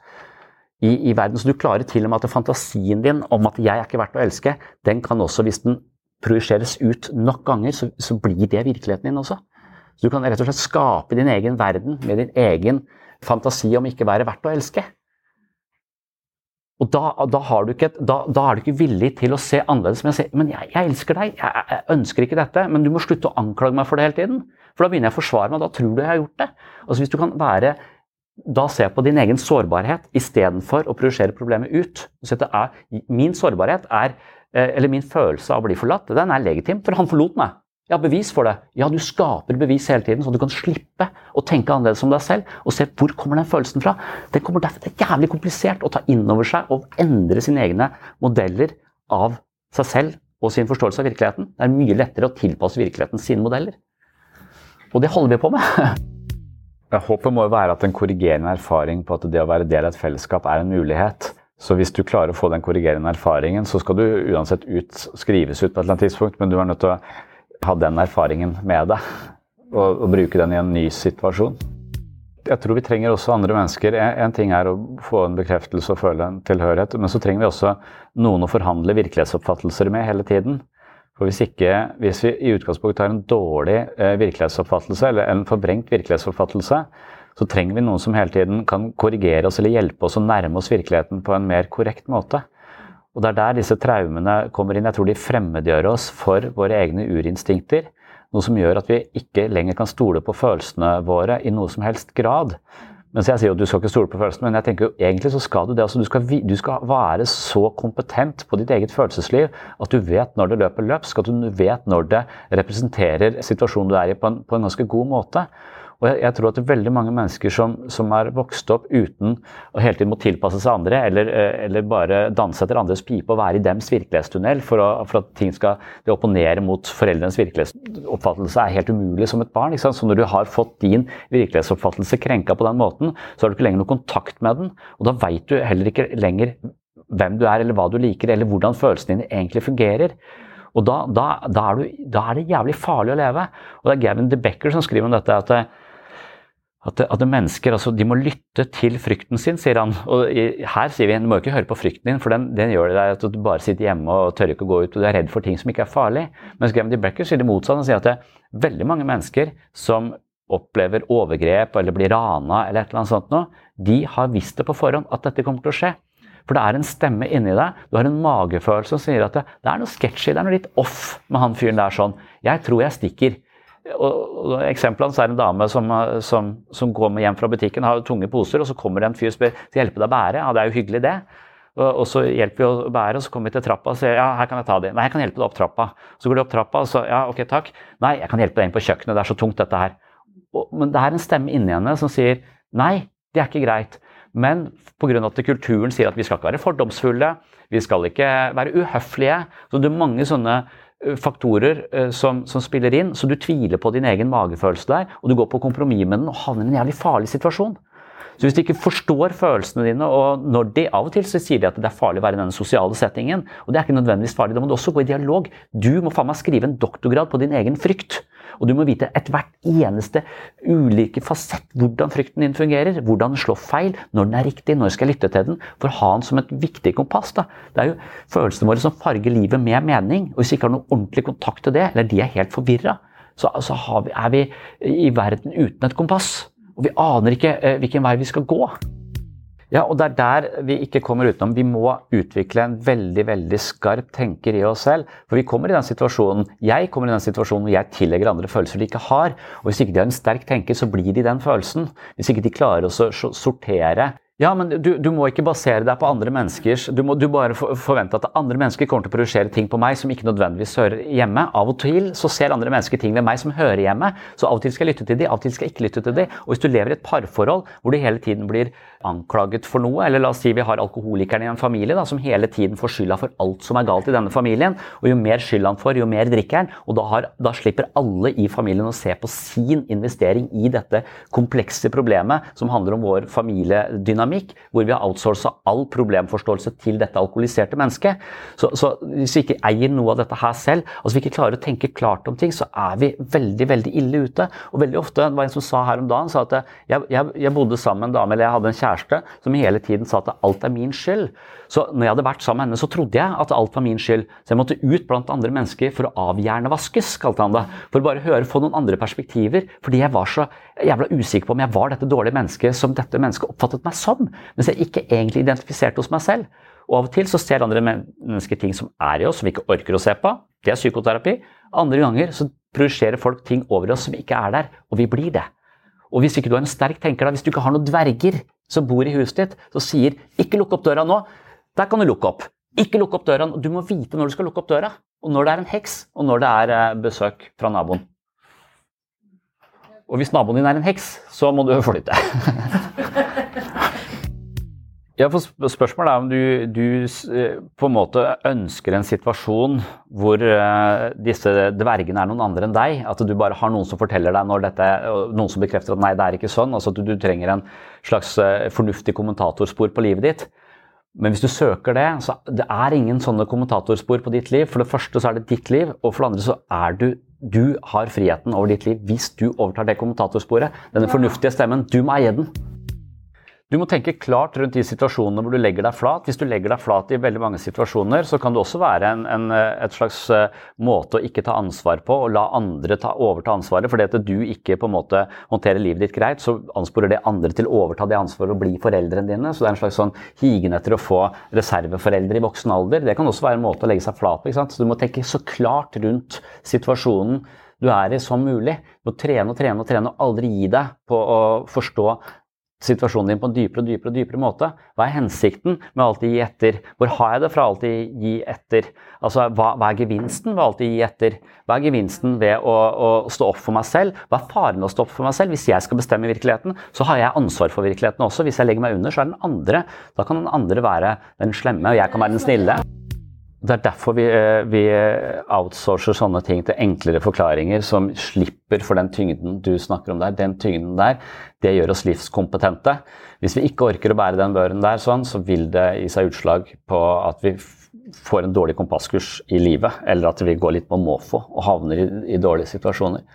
I, i, verden. Så du klarer til og med at fantasien din om at 'jeg er ikke verdt å elske', den kan også, hvis den projiseres ut nok ganger, så, så blir det virkeligheten din også. Så du kan rett og slett skape din egen verden med din egen fantasi om ikke være verdt å elske. Og da, da, ikke, da, da, er du ikke villig til å se annerledes. Men jeg men jeg, jeg elsker deg, jeg, jeg, ønsker ikke dette. Men du må slutte å anklage meg for det hele tiden. For da begynner jeg å forsvare meg, da tror du jeg har gjort det. Altså Hvis du kan være da se på din egen sårbarhet istedenfor å projisere problemet ut. Så er, min sårbarhet er, eh, eller min følelse av å bli forlatt, den er legitim, for han forlot meg. Ja, bevis for det. Ja, du skaper bevis hele tiden, så du kan slippe å tenke annerledes om deg selv. Og se hvor kommer den følelsen fra. Det, kommer derfor, det er jævlig komplisert å ta inn over seg og endre sine egne modeller av seg selv og sin forståelse av virkeligheten. Det er mye lettere å tilpasse virkeligheten sine modeller. Og det holder vi på med. Håpet må jo være at en korrigerende erfaring på at det å være del av et fellesskap er en mulighet. Så hvis du klarer å få den korrigerende erfaringen, så skal du uansett ut, skrives ut på et eller annet tidspunkt, men du er nødt til å ha den erfaringen med deg og, og, bruke den i en ny situasjon. Jeg tror vi trenger også andre mennesker. En, ting er å få en bekreftelse og føle en tilhørighet, men så trenger vi også noen å forhandle virkelighetsoppfattelser med hele tiden. For hvis, ikke, hvis vi i utgangspunktet har en dårlig eh, virkelighetsoppfattelse, eller en forbrengt virkelighetsoppfattelse, så trenger vi noen som hele tiden kan korrigere oss eller hjelpe oss å nærme oss virkeligheten på en mer korrekt måte. Og Det er der disse traumene kommer inn. Jeg tror de fremmedgjør oss for våre egne urinstinkter. Noe som gjør at vi ikke lenger kan stole på følelsene våre i noe som helst grad. Mens jeg sier at du skal ikke stole på følelsene, men jeg tenker jo egentlig så skal du det. Altså, du, skal, du skal være så kompetent på ditt eget følelsesliv at du vet når det løper løpsk, at du vet når det representerer situasjonen du er i på en, på en ganske god måte. Og jeg, jeg, tror at veldig mange mennesker som, som er vokst opp uten å hele tiden må tilpasse seg andre, eller, eh, eller bare danse etter andres pipe og være i dems virkelighetstunnel for, å, for at ting skal det opponere mot foreldrenes virkelighetsoppfattelse er helt umulig som et barn. Så når du har fått din virkelighetsoppfattelse krenka på den måten, så har du ikke lenger noe kontakt med den. Og da veit du heller ikke lenger hvem du er, eller hva du liker, eller hvordan følelsene dine egentlig fungerer. Og da, da, da, er du, da, er det jævlig farlig å leve. Og det er Gavin DeBecker som skriver om dette. at at, at mennesker altså, de må lytte til frykten sin, sier han. Og her sier vi du må ikke høre på frykten din, for den, den gjør det at du bare sitter hjemme og tør ikke å gå ut og du er redd for ting som ikke er farlig. Mens Gavin Becker sier det motsatte. Han sier at det er veldig mange mennesker som opplever overgrep eller blir rana eller et eller annet sånt noe, de har visst det på forhånd at dette kommer til å skje. For det er en stemme inni deg, du har en magefølelse som sier at det, det er noe sketchy, det er noe litt off med han fyren der sånn. Jeg tror jeg stikker. Og, og så er en dame som, som, som kommer hjem fra butikken, har tunge poser, og så kommer det en fyr og spør skal hjelpe deg å bære. Ja, det er jo hyggelig, det. Og, og så hjelper vi å bære, og så kommer vi til trappa og sier ja, her kan jeg ta det. Nei, jeg kan hjelpe deg opp trappa. Så går de opp trappa, og så ja, ok, takk. Nei, jeg kan hjelpe deg inn på kjøkkenet, det er så tungt, dette her. Og, men det er en stemme inni henne som sier nei, det er ikke greit. Men pga. at kulturen sier at vi skal ikke være fordomsfulle, vi skal ikke være uhøflige. Så det er mange sånne faktorer eh, som, som, spiller inn, så du tviler på din egen magefølelse der, og du går på kompromiss med den og havner i en jævlig farlig situasjon. Så Hvis du ikke forstår følelsene dine, og når de av og til så sier de at det er farlig å være i denne sosiale settingen, og det er ikke nødvendigvis farlig, da må du også gå i dialog. Du må faen meg skrive en doktorgrad på din egen frykt. Og du må vite ethvert eneste ulike fasett hvordan frykten din fungerer. Hvordan den slår feil, når den er riktig, når skal jeg lytte til den. For å ha den som et viktig kompass. Da. Det er jo følelsene våre som farger livet med mening. Og hvis vi ikke har noe ordentlig kontakt til det, eller de er helt forvirra, så, så vi, er vi i verden uten et kompass. Og vi aner ikke eh, hvilken vei vi skal gå. Ja, og det er der vi ikke kommer utenom. Vi må utvikle en veldig veldig skarp tenker i oss selv. For vi kommer i den situasjonen, jeg kommer i den situasjonen hvor jeg tillegger andre følelser de ikke har. Og hvis ikke de har en sterk tenker, så blir de den følelsen. Hvis ikke de klarer å sortere Ja, men du, du, må ikke basere deg på andre menneskers Du må du bare forvente at andre mennesker kommer til å produsere ting på meg som ikke nødvendigvis hører hjemme. Av og til så ser andre mennesker ting ved meg som hører hjemme. Så av og til skal jeg lytte til dem, av og til skal jeg ikke lytte til dem. Og hvis du lever i et parforhold hvor du hele tiden blir anklaget for noe, eller la oss si vi har alkoholikeren i en familie da, som hele tiden får skylda for alt som er galt i denne familien, og jo mer skyld han får, jo mer drikker han, og da, har, da slipper alle i familien å se på sin investering i dette komplekse problemet som handler om vår familiedynamikk hvor vi har outsourca all problemforståelse til dette alkoholiserte mennesket. Så, så, hvis vi ikke eier noe av dette her selv, altså vi ikke klarer å tenke klart om ting, så er vi veldig veldig ille ute. Og veldig ofte, det var en som sa her om dagen, sa at jeg, jeg, jeg bodde sammen med en dame, eller jeg hadde en kjæreste som hele tiden sa at alt er min skyld. Så når jeg hadde vært sammen med henne, så trodde jeg at alt var min skyld. Så jeg måtte ut blant andre mennesker for å avhjernevaskes, kalte han det. For å bare høre, få noen andre perspektiver. Fordi jeg var så jævla usikker på om jeg var dette dårlige mennesket som dette mennesket oppfattet meg som. Mens jeg ikke egentlig identifiserte hos meg selv. Og av og til så ser andre mennesker ting som er i oss, som vi ikke orker å se på. Det er psykoterapi. Andre ganger så projiserer folk ting over oss som ikke er der, og vi blir det. Og hvis ikke du er en sterk tenker, da, hvis du ikke har noen dverger som bor i huset ditt, som sier 'ikke lukk opp døra nå', der kan du lukke opp. Ikke lukke opp døra. Du må vite når du skal lukke opp døra. Og når det er en heks, og når det er eh, besøk fra naboen. Og hvis naboen din er en heks, så må du flytte. Ja, for Spørsmålet er om du, du, eh, på en måte ønsker en situasjon hvor uh, disse dvergene er noen andre enn deg. At du bare har noen som forteller deg når dette, noen som bekrefter at nei, det er ikke sånn. Altså at du, du trenger en slags uh, fornuftig kommentatorspor på livet ditt. Men hvis du søker det, så det er ingen sånne kommentatorspor på ditt liv. For det første så er det ditt liv, og for det andre så er du Du har friheten over ditt liv hvis du overtar det kommentatorsporet. Denne fornuftige stemmen. Du må eie den. Du må tenke klart rundt de situasjonene hvor du legger deg flat. Hvis du legger deg flat i veldig mange situasjoner, så kan det også være en, en, et slags eh, måte å ikke ta ansvar på og la andre ta, overta ansvaret. Fordi at du ikke på en måte håndterer livet ditt greit, så ansporer det andre til å overta det ansvaret og bli foreldrene dine. Så det er en slags sånn higen etter å få reserveforeldre i voksen alder. Det kan også være en måte å legge seg flat på. Så du må tenke så klart rundt situasjonen du er i som mulig. Du må trene og trene og trene og aldri gi deg på å forstå situasjonen din på en dypere og dypere og dypere måte. Hva er hensikten med å alltid gi etter? Hvor har jeg det fra alltid gi etter? Altså, hva, hva, er gevinsten ved å alltid gi etter? Hva er gevinsten ved å, å, stå opp for meg selv? Hva er faren ved å stå opp for meg selv? Hvis jeg skal bestemme virkeligheten, så har jeg ansvar for virkeligheten også. Hvis jeg legger meg under, så er den andre. Da kan den andre være den slemme, og jeg kan være den snille. Det er derfor vi, eh, vi, outsourcer sånne ting til enklere forklaringer som slipper for den tyngden du snakker om der. Den tyngden der, det gjør oss livskompetente. Hvis vi ikke orker å bære den børen der, sånn, så vil det gi seg utslag på at vi får en dårlig kompasskurs i livet, eller at vi går litt på måfå og havner i, i dårlige situasjoner.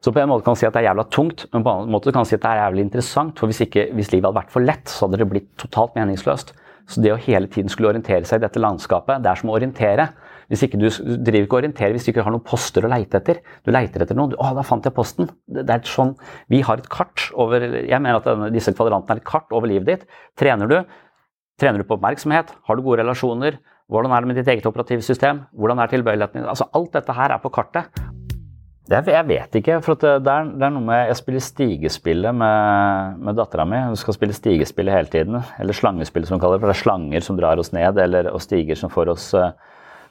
Så på en måte kan man si at det er jævla tungt, men på en annen måte kan man si at det er jævlig interessant. For hvis, ikke, hvis livet hadde vært for lett, så hadde det blitt totalt meningsløst. Så det å hele tiden skulle orientere seg i dette landskapet, det er som å orientere. Hvis ikke Du driver ikke orienterer hvis du ikke har noen poster å leite etter. Du leiter etter noe. 'Å, da fant jeg posten.' Det, det er sånn, Vi har et kart over Jeg mener at denne, disse kvadrantene er et kart over livet ditt. Trener du? Trener du på oppmerksomhet? Har du gode relasjoner? Hvordan er det med ditt eget operativsystem? Hvordan er tilbøyeligheten din? Altså, alt dette her er på kartet. Jeg, vet ikke. for det er, det, er, noe med Jeg spiller stigespillet med, med dattera mi. Hun skal spille stigespillet hele tiden. Eller slangespillet, som hun kaller det. For det er slanger som drar oss ned, eller, og stiger som får oss, uh,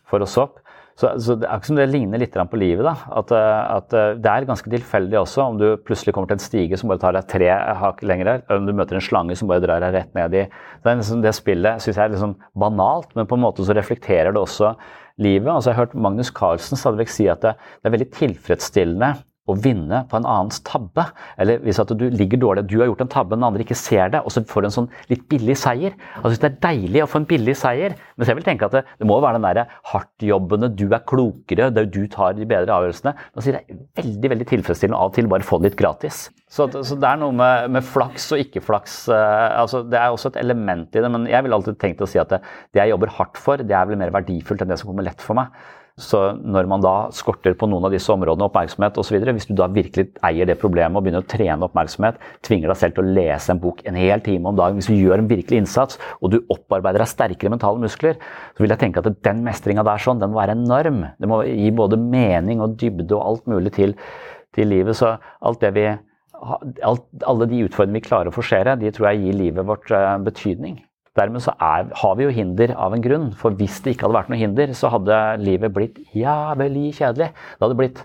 får oss opp. Så, så, det er ikke som det ligner litt på livet. da, at, eh, at, eh, Det er ganske tilfeldig også om du plutselig kommer til en stige som bare tar deg tre hakk lenger, eller om du møter en slange som bare drar deg rett ned i Det, liksom, det spillet syns jeg er liksom banalt, men på en måte så reflekterer det også livet. Altså, jeg har hørt Magnus Carlsen stadig si at det, det er veldig tilfredsstillende å vinne på en annens tabbe. Eller hvis at du ligger dårlig, du har gjort en tabbe, den andre ikke ser det, og så får du en sånn litt billig seier. Altså Det er deilig å få en billig seier, men jeg vil tenke at det, det må være den derre hardtjobbende, du er klokere, det er du tar de bedre avgjørelsene. Da sier er veldig veldig tilfredsstillende av og til bare få det litt gratis. Så, så det er noe med, med flaks og ikke-flaks. Uh, altså Det er også et element i det, men jeg vil alltid tenke å si at det, det jeg jobber hardt for, det er vel mer verdifullt enn det som kommer lett for meg. Så når man da skorter på noen av disse områdene, oppmerksomhet osv., hvis du da virkelig eier det problemet og begynner å trene oppmerksomhet, tvinger deg selv til å lese en bok en hel time om dagen, hvis du gjør en virkelig innsats og du opparbeider deg sterkere mentale muskler, så vil jeg tenke at den mestringa der sånn, den må være enorm. Det må gi både mening og dybde og alt mulig til, til livet. Så alt det vi alt, alle de utfordringene vi klarer å forsere, de tror jeg gir livet vårt uh, betydning. Dermed så er, har vi jo hinder av en grunn, for hvis det ikke hadde vært noe hinder, så hadde livet blitt jævlig kjedelig. Det hadde blitt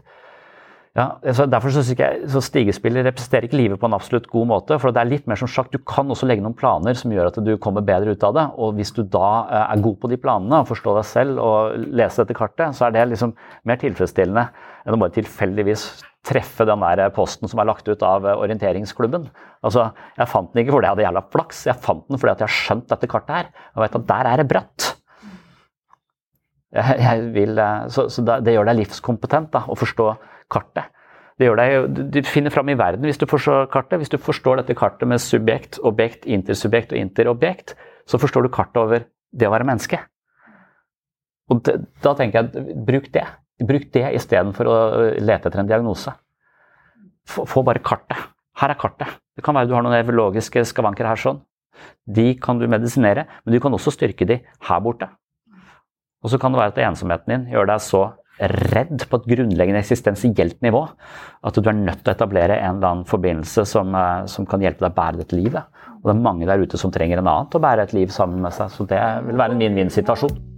ja, så Derfor synes jeg så Stigespillet representerer ikke livet på en absolutt god måte. For det er litt mer som sagt, du kan også legge noen planer som gjør at du kommer bedre ut av det. Og hvis du da eh, er god på de planene og forstår deg selv og leser dette kartet, så er det liksom mer tilfredsstillende enn å bare tilfeldigvis treffe den der posten som er lagt ut av eh, orienteringsklubben. Altså, Jeg fant den ikke fordi jeg hadde jævla flaks, jeg fant den fordi jeg har skjønt dette kartet her. Og vet at der er det bratt. Jeg, jeg vil, eh, så, så det gjør deg livskompetent da, å forstå kartet. Det gjør deg, Du finner fram i verden hvis du forstår kartet. Hvis du forstår dette kartet med subjekt, objekt, intersubjekt og interobjekt, så forstår du kartet over det å være menneske. Og det, Da tenker jeg bruk det. Bruk det istedenfor å lete etter en diagnose. Få, få bare kartet. Her er kartet. Det kan være du har noen evologiske skavanker her sånn. De kan du medisinere, men du kan også styrke de her borte. Og så kan det være at ensomheten din gjør deg så redd på et grunnleggende eksistensielt nivå. At du er nødt til å etablere en eller annen forbindelse som, eh, som kan hjelpe deg å bære dette livet. Og det er mange der ute som trenger en annen til å bære et liv sammen med seg. Så det vil være en vinn-vinn-situasjon.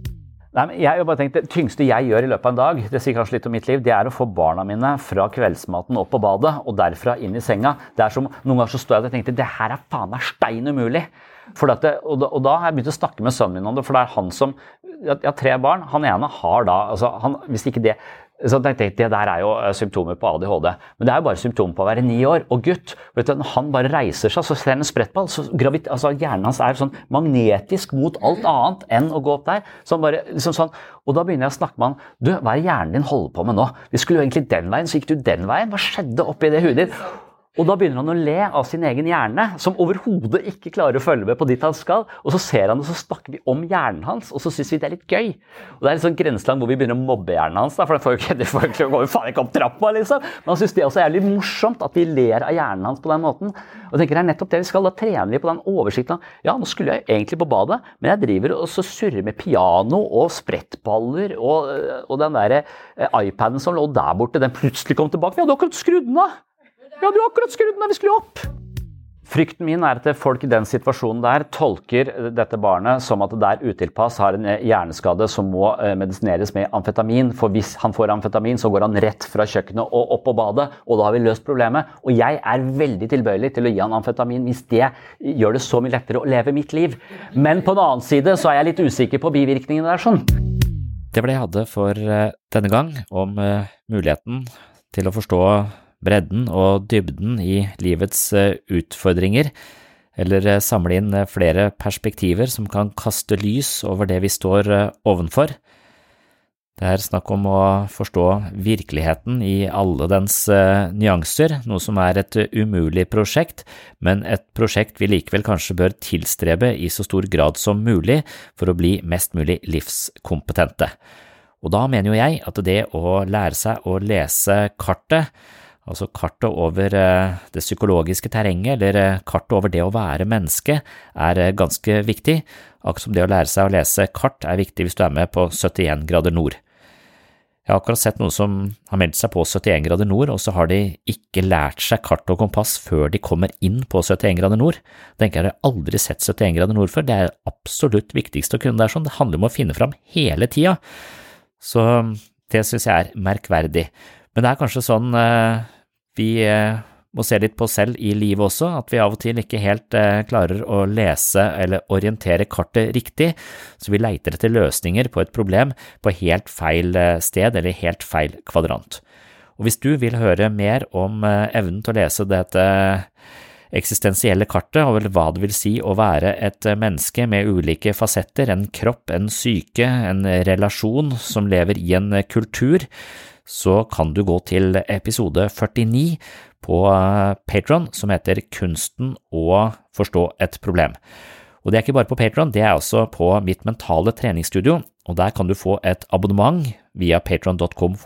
Jeg har bare tenkt, Det tyngste jeg gjør i løpet av en dag, det sier kanskje litt om mitt liv, det er å få barna mine fra kveldsmaten opp på badet og derfra inn i senga. Det er som, Noen ganger så står jeg og tenker det her er faen meg stein umulig. Det, og, da, og, da, har jeg begynt å snakke med sønnen min om det, for det er han som Jeg har tre barn. Han ene har da altså han, Hvis ikke det så tenkte jeg Det der er jo eh, symptomer på ADHD, men det er jo bare symptomer på å være ni år. Og gutt, vet du, når han bare reiser seg, så ser han en sprettball. så gravit, altså Hjernen hans er sånn magnetisk mot alt annet enn å gå opp der. Så bare, liksom sånn, og da begynner jeg å snakke med han. Du, hva er hjernen din holder på med nå? Vi skulle jo egentlig den veien, så gikk du den veien. Hva skjedde oppi det huet ditt? Og da begynner han å le av sin egen hjerne, som overhodet ikke klarer å følge med på dit han skal. Og så ser han og så snakker vi om hjernen hans, og så syns vi det er litt gøy. Og det er et sånn grenseland hvor vi begynner å mobbe hjernen hans, for den får jo ikke, får jo går faen ikke opp trappa, liksom. Men han syns det også er litt morsomt at vi ler av hjernen hans på den måten. Og tenker det er nettopp det vi skal. Da trener vi på den oversikten. Ja, nå skulle jeg egentlig på badet, men jeg driver og så surrer med piano og sprettballer og, og den der eh, iPaden som lå der borte, den plutselig kom tilbake. Vi hadde akkurat skrudd den av! Vi hadde jo akkurat skrudd den vi skulle opp! Frykten min er at folk i den situasjonen der tolker dette barnet som at det er utilpass, har en hjerneskade som må eh, medisineres med amfetamin. For hvis han får amfetamin, så går han rett fra kjøkkenet og opp på badet, og da har vi løst problemet. Og jeg er veldig tilbøyelig til å gi han amfetamin hvis det gjør det så mye lettere å leve mitt liv. Men på den annen side så er jeg litt usikker på bivirkningene der sånn. Det var det jeg hadde for eh, denne gang om eh, muligheten til å forstå bredden og dybden i livets eh, utfordringer, eller eh, samle inn eh, flere perspektiver som kan kaste lys over det vi står ovenfor. Det er snakk om å forstå virkeligheten i alle dens nyanser, noe som er et umulig prosjekt, men et prosjekt vi likevel kanskje bør tilstrebe i så stor grad som mulig for å bli mest mulig livskompetente. Og da mener jo jeg at det å lære seg å lese kartet Altså kartet over eh, det psykologiske terrenget, eller eh, kartet over det å være menneske, er eh, ganske viktig, akkurat som det å lære seg å lese kart er viktig hvis du er med på 71 grader nord. Jeg har akkurat sett noen som har meldt seg på 71 grader nord, og så har de ikke lært seg kart og kompass før de kommer inn på 71 grader nord. Tenker jeg har aldri sett 71 grader nord før, det er absolutt viktigste å kunne der er sånn, det handler om å finne fram hele tida. Så det synes jeg er merkverdig. Men det er kanskje sånn vi eh, må se litt på oss selv i livet også, at vi av og til ikke helt eh, klarer å lese eller orientere kartet riktig, så vi leiter etter løsninger på et problem på helt feil eh, sted eller helt feil kvadrant. Og hvis du vil høre mer om evnen til å lese dette eksistensielle kartet, og hva det vil si å være et menneske med ulike fasetter, en kropp, en syke, en relasjon som lever i en kultur, så kan du gå til episode 49 på eh, Patron som heter Kunsten å forstå et problem. Og det er ikke bare på Patron, det er også på mitt mentale treningsstudio, og der kan du få et abonnement via patron.com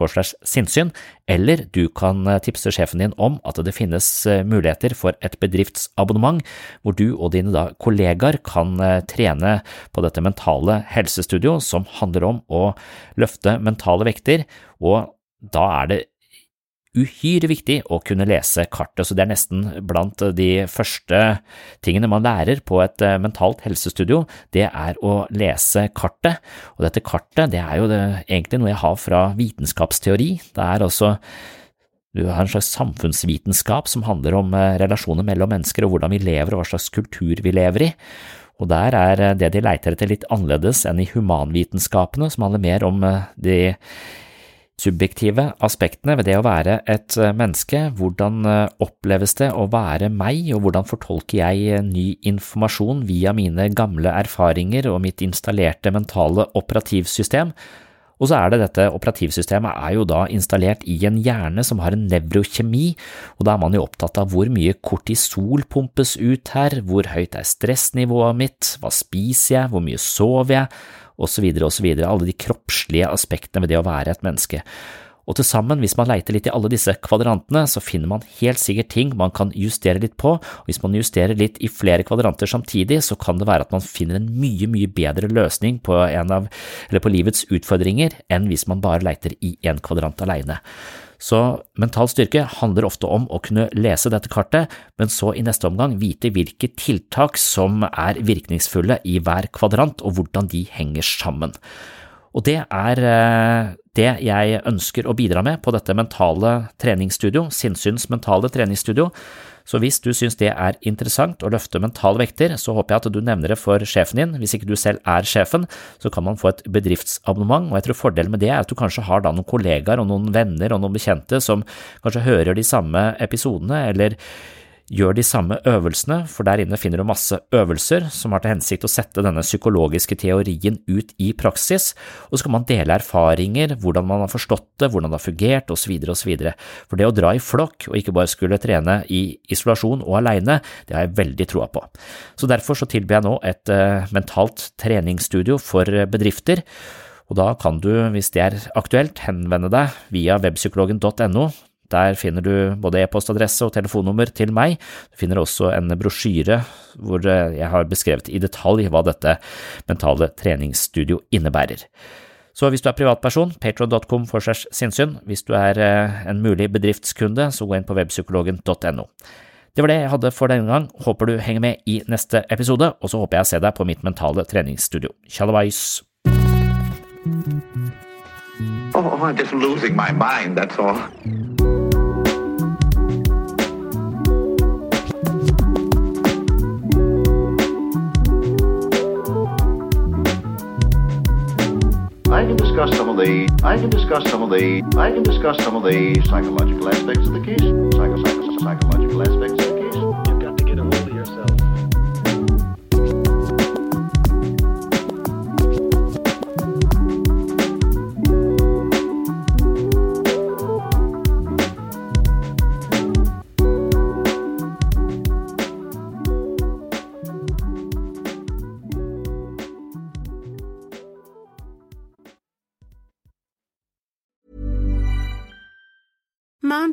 sinnssyn, eller du kan eh, tipse sjefen din om at det finnes eh, muligheter for et bedriftsabonnement, hvor du og dine kollegaer kan trene på dette mentale helsestudio som handler om å løfte mentale vekter og da er det uhyre viktig å kunne lese kartet, så det er nesten blant de første tingene man lærer på et eh, mentalt helsestudio, det er å lese kartet. Og dette kartet, det er jo det, egentlig noe jeg har fra vitenskapsteori. Det er altså du har en slags samfunnsvitenskap som handler om eh, relasjoner mellom mennesker og hvordan vi lever og hva slags kultur vi lever i. Og der er eh, det de leiter etter litt annerledes enn i humanvitenskapene, som handler mer om de subjektive aspektene ved det å være et eh, menneske. Hvordan eh, oppleves det å være meg, og hvordan fortolker jeg eh, ny informasjon via mine gamle erfaringer og mitt installerte mentale operativsystem? Og så er det dette operativsystemet er jo da installert i en hjerne som har en nevrokjemi, og da er man jo opptatt av hvor mye kortisol pumpes ut her, hvor høyt er stressnivået mitt, hva spiser jeg, hvor mye sover jeg, osv., osv., alle de kroppslige aspektene ved det å være et menneske. Og til sammen, hvis man leiter litt i alle disse kvadrantene, så finner man helt sikkert ting man kan justere litt på, og hvis man justerer litt i flere kvadranter samtidig, så kan det være at man finner en mye, mye bedre løsning på, av, på livets utfordringer enn hvis man bare leiter i én kvadrant alene. Så mental styrke handler ofte om å kunne lese dette kartet, men så i neste omgang vite hvilke tiltak som er virkningsfulle i hver kvadrant, og hvordan de henger sammen. Og det er eh, det jeg ønsker å bidra med på dette mentale treningsstudio, Sinnsyns mentale treningsstudio. Så hvis du synes det er interessant å løfte mentale vekter, så håper jeg at du nevner det for sjefen din. Hvis ikke du selv er sjefen, så kan man få et bedriftsabonnement, og jeg tror fordelen med det er at du kanskje har da noen kollegaer og noen venner og noen bekjente som kanskje hører de samme episodene, eller gjør de samme øvelsene, for der inne finner du masse øvelser som har til hensikt å sette denne psykologiske teorien ut i praksis, og så kan man dele erfaringer, hvordan man har forstått det, hvordan det har fungert, osv., osv. For det å dra i flokk og ikke bare skulle trene i isolasjon og alene, det har jeg veldig troa på. Så derfor så tilbyr jeg nå et uh, mentalt treningsstudio for bedrifter. Og da kan du, hvis det er aktuelt, henvende deg via webpsykologen.no. Der finner du både e-postadresse og telefonnummer til meg. Du finner også en brosjyre hvor eh, jeg har beskrevet i detalj hva dette mentale treningsstudio innebærer. Så hvis du er privatperson, patron.com for segs sinnssyn. Hvis du er eh, en mulig bedriftskunde, så gå inn på webpsykologen.no. Det var det jeg hadde for denne gang. Håper du henger med i neste episode, og så håper jeg å se deg på mitt mentale treningsstudio. Tjallabais! Oh, I'm just losing my mind, that's all. I can discuss some of the I can discuss some of the I can discuss some of the psychological aspects of the case. Psycho, psycho, psychological aspects of the case. You've got to get a hold of yourself.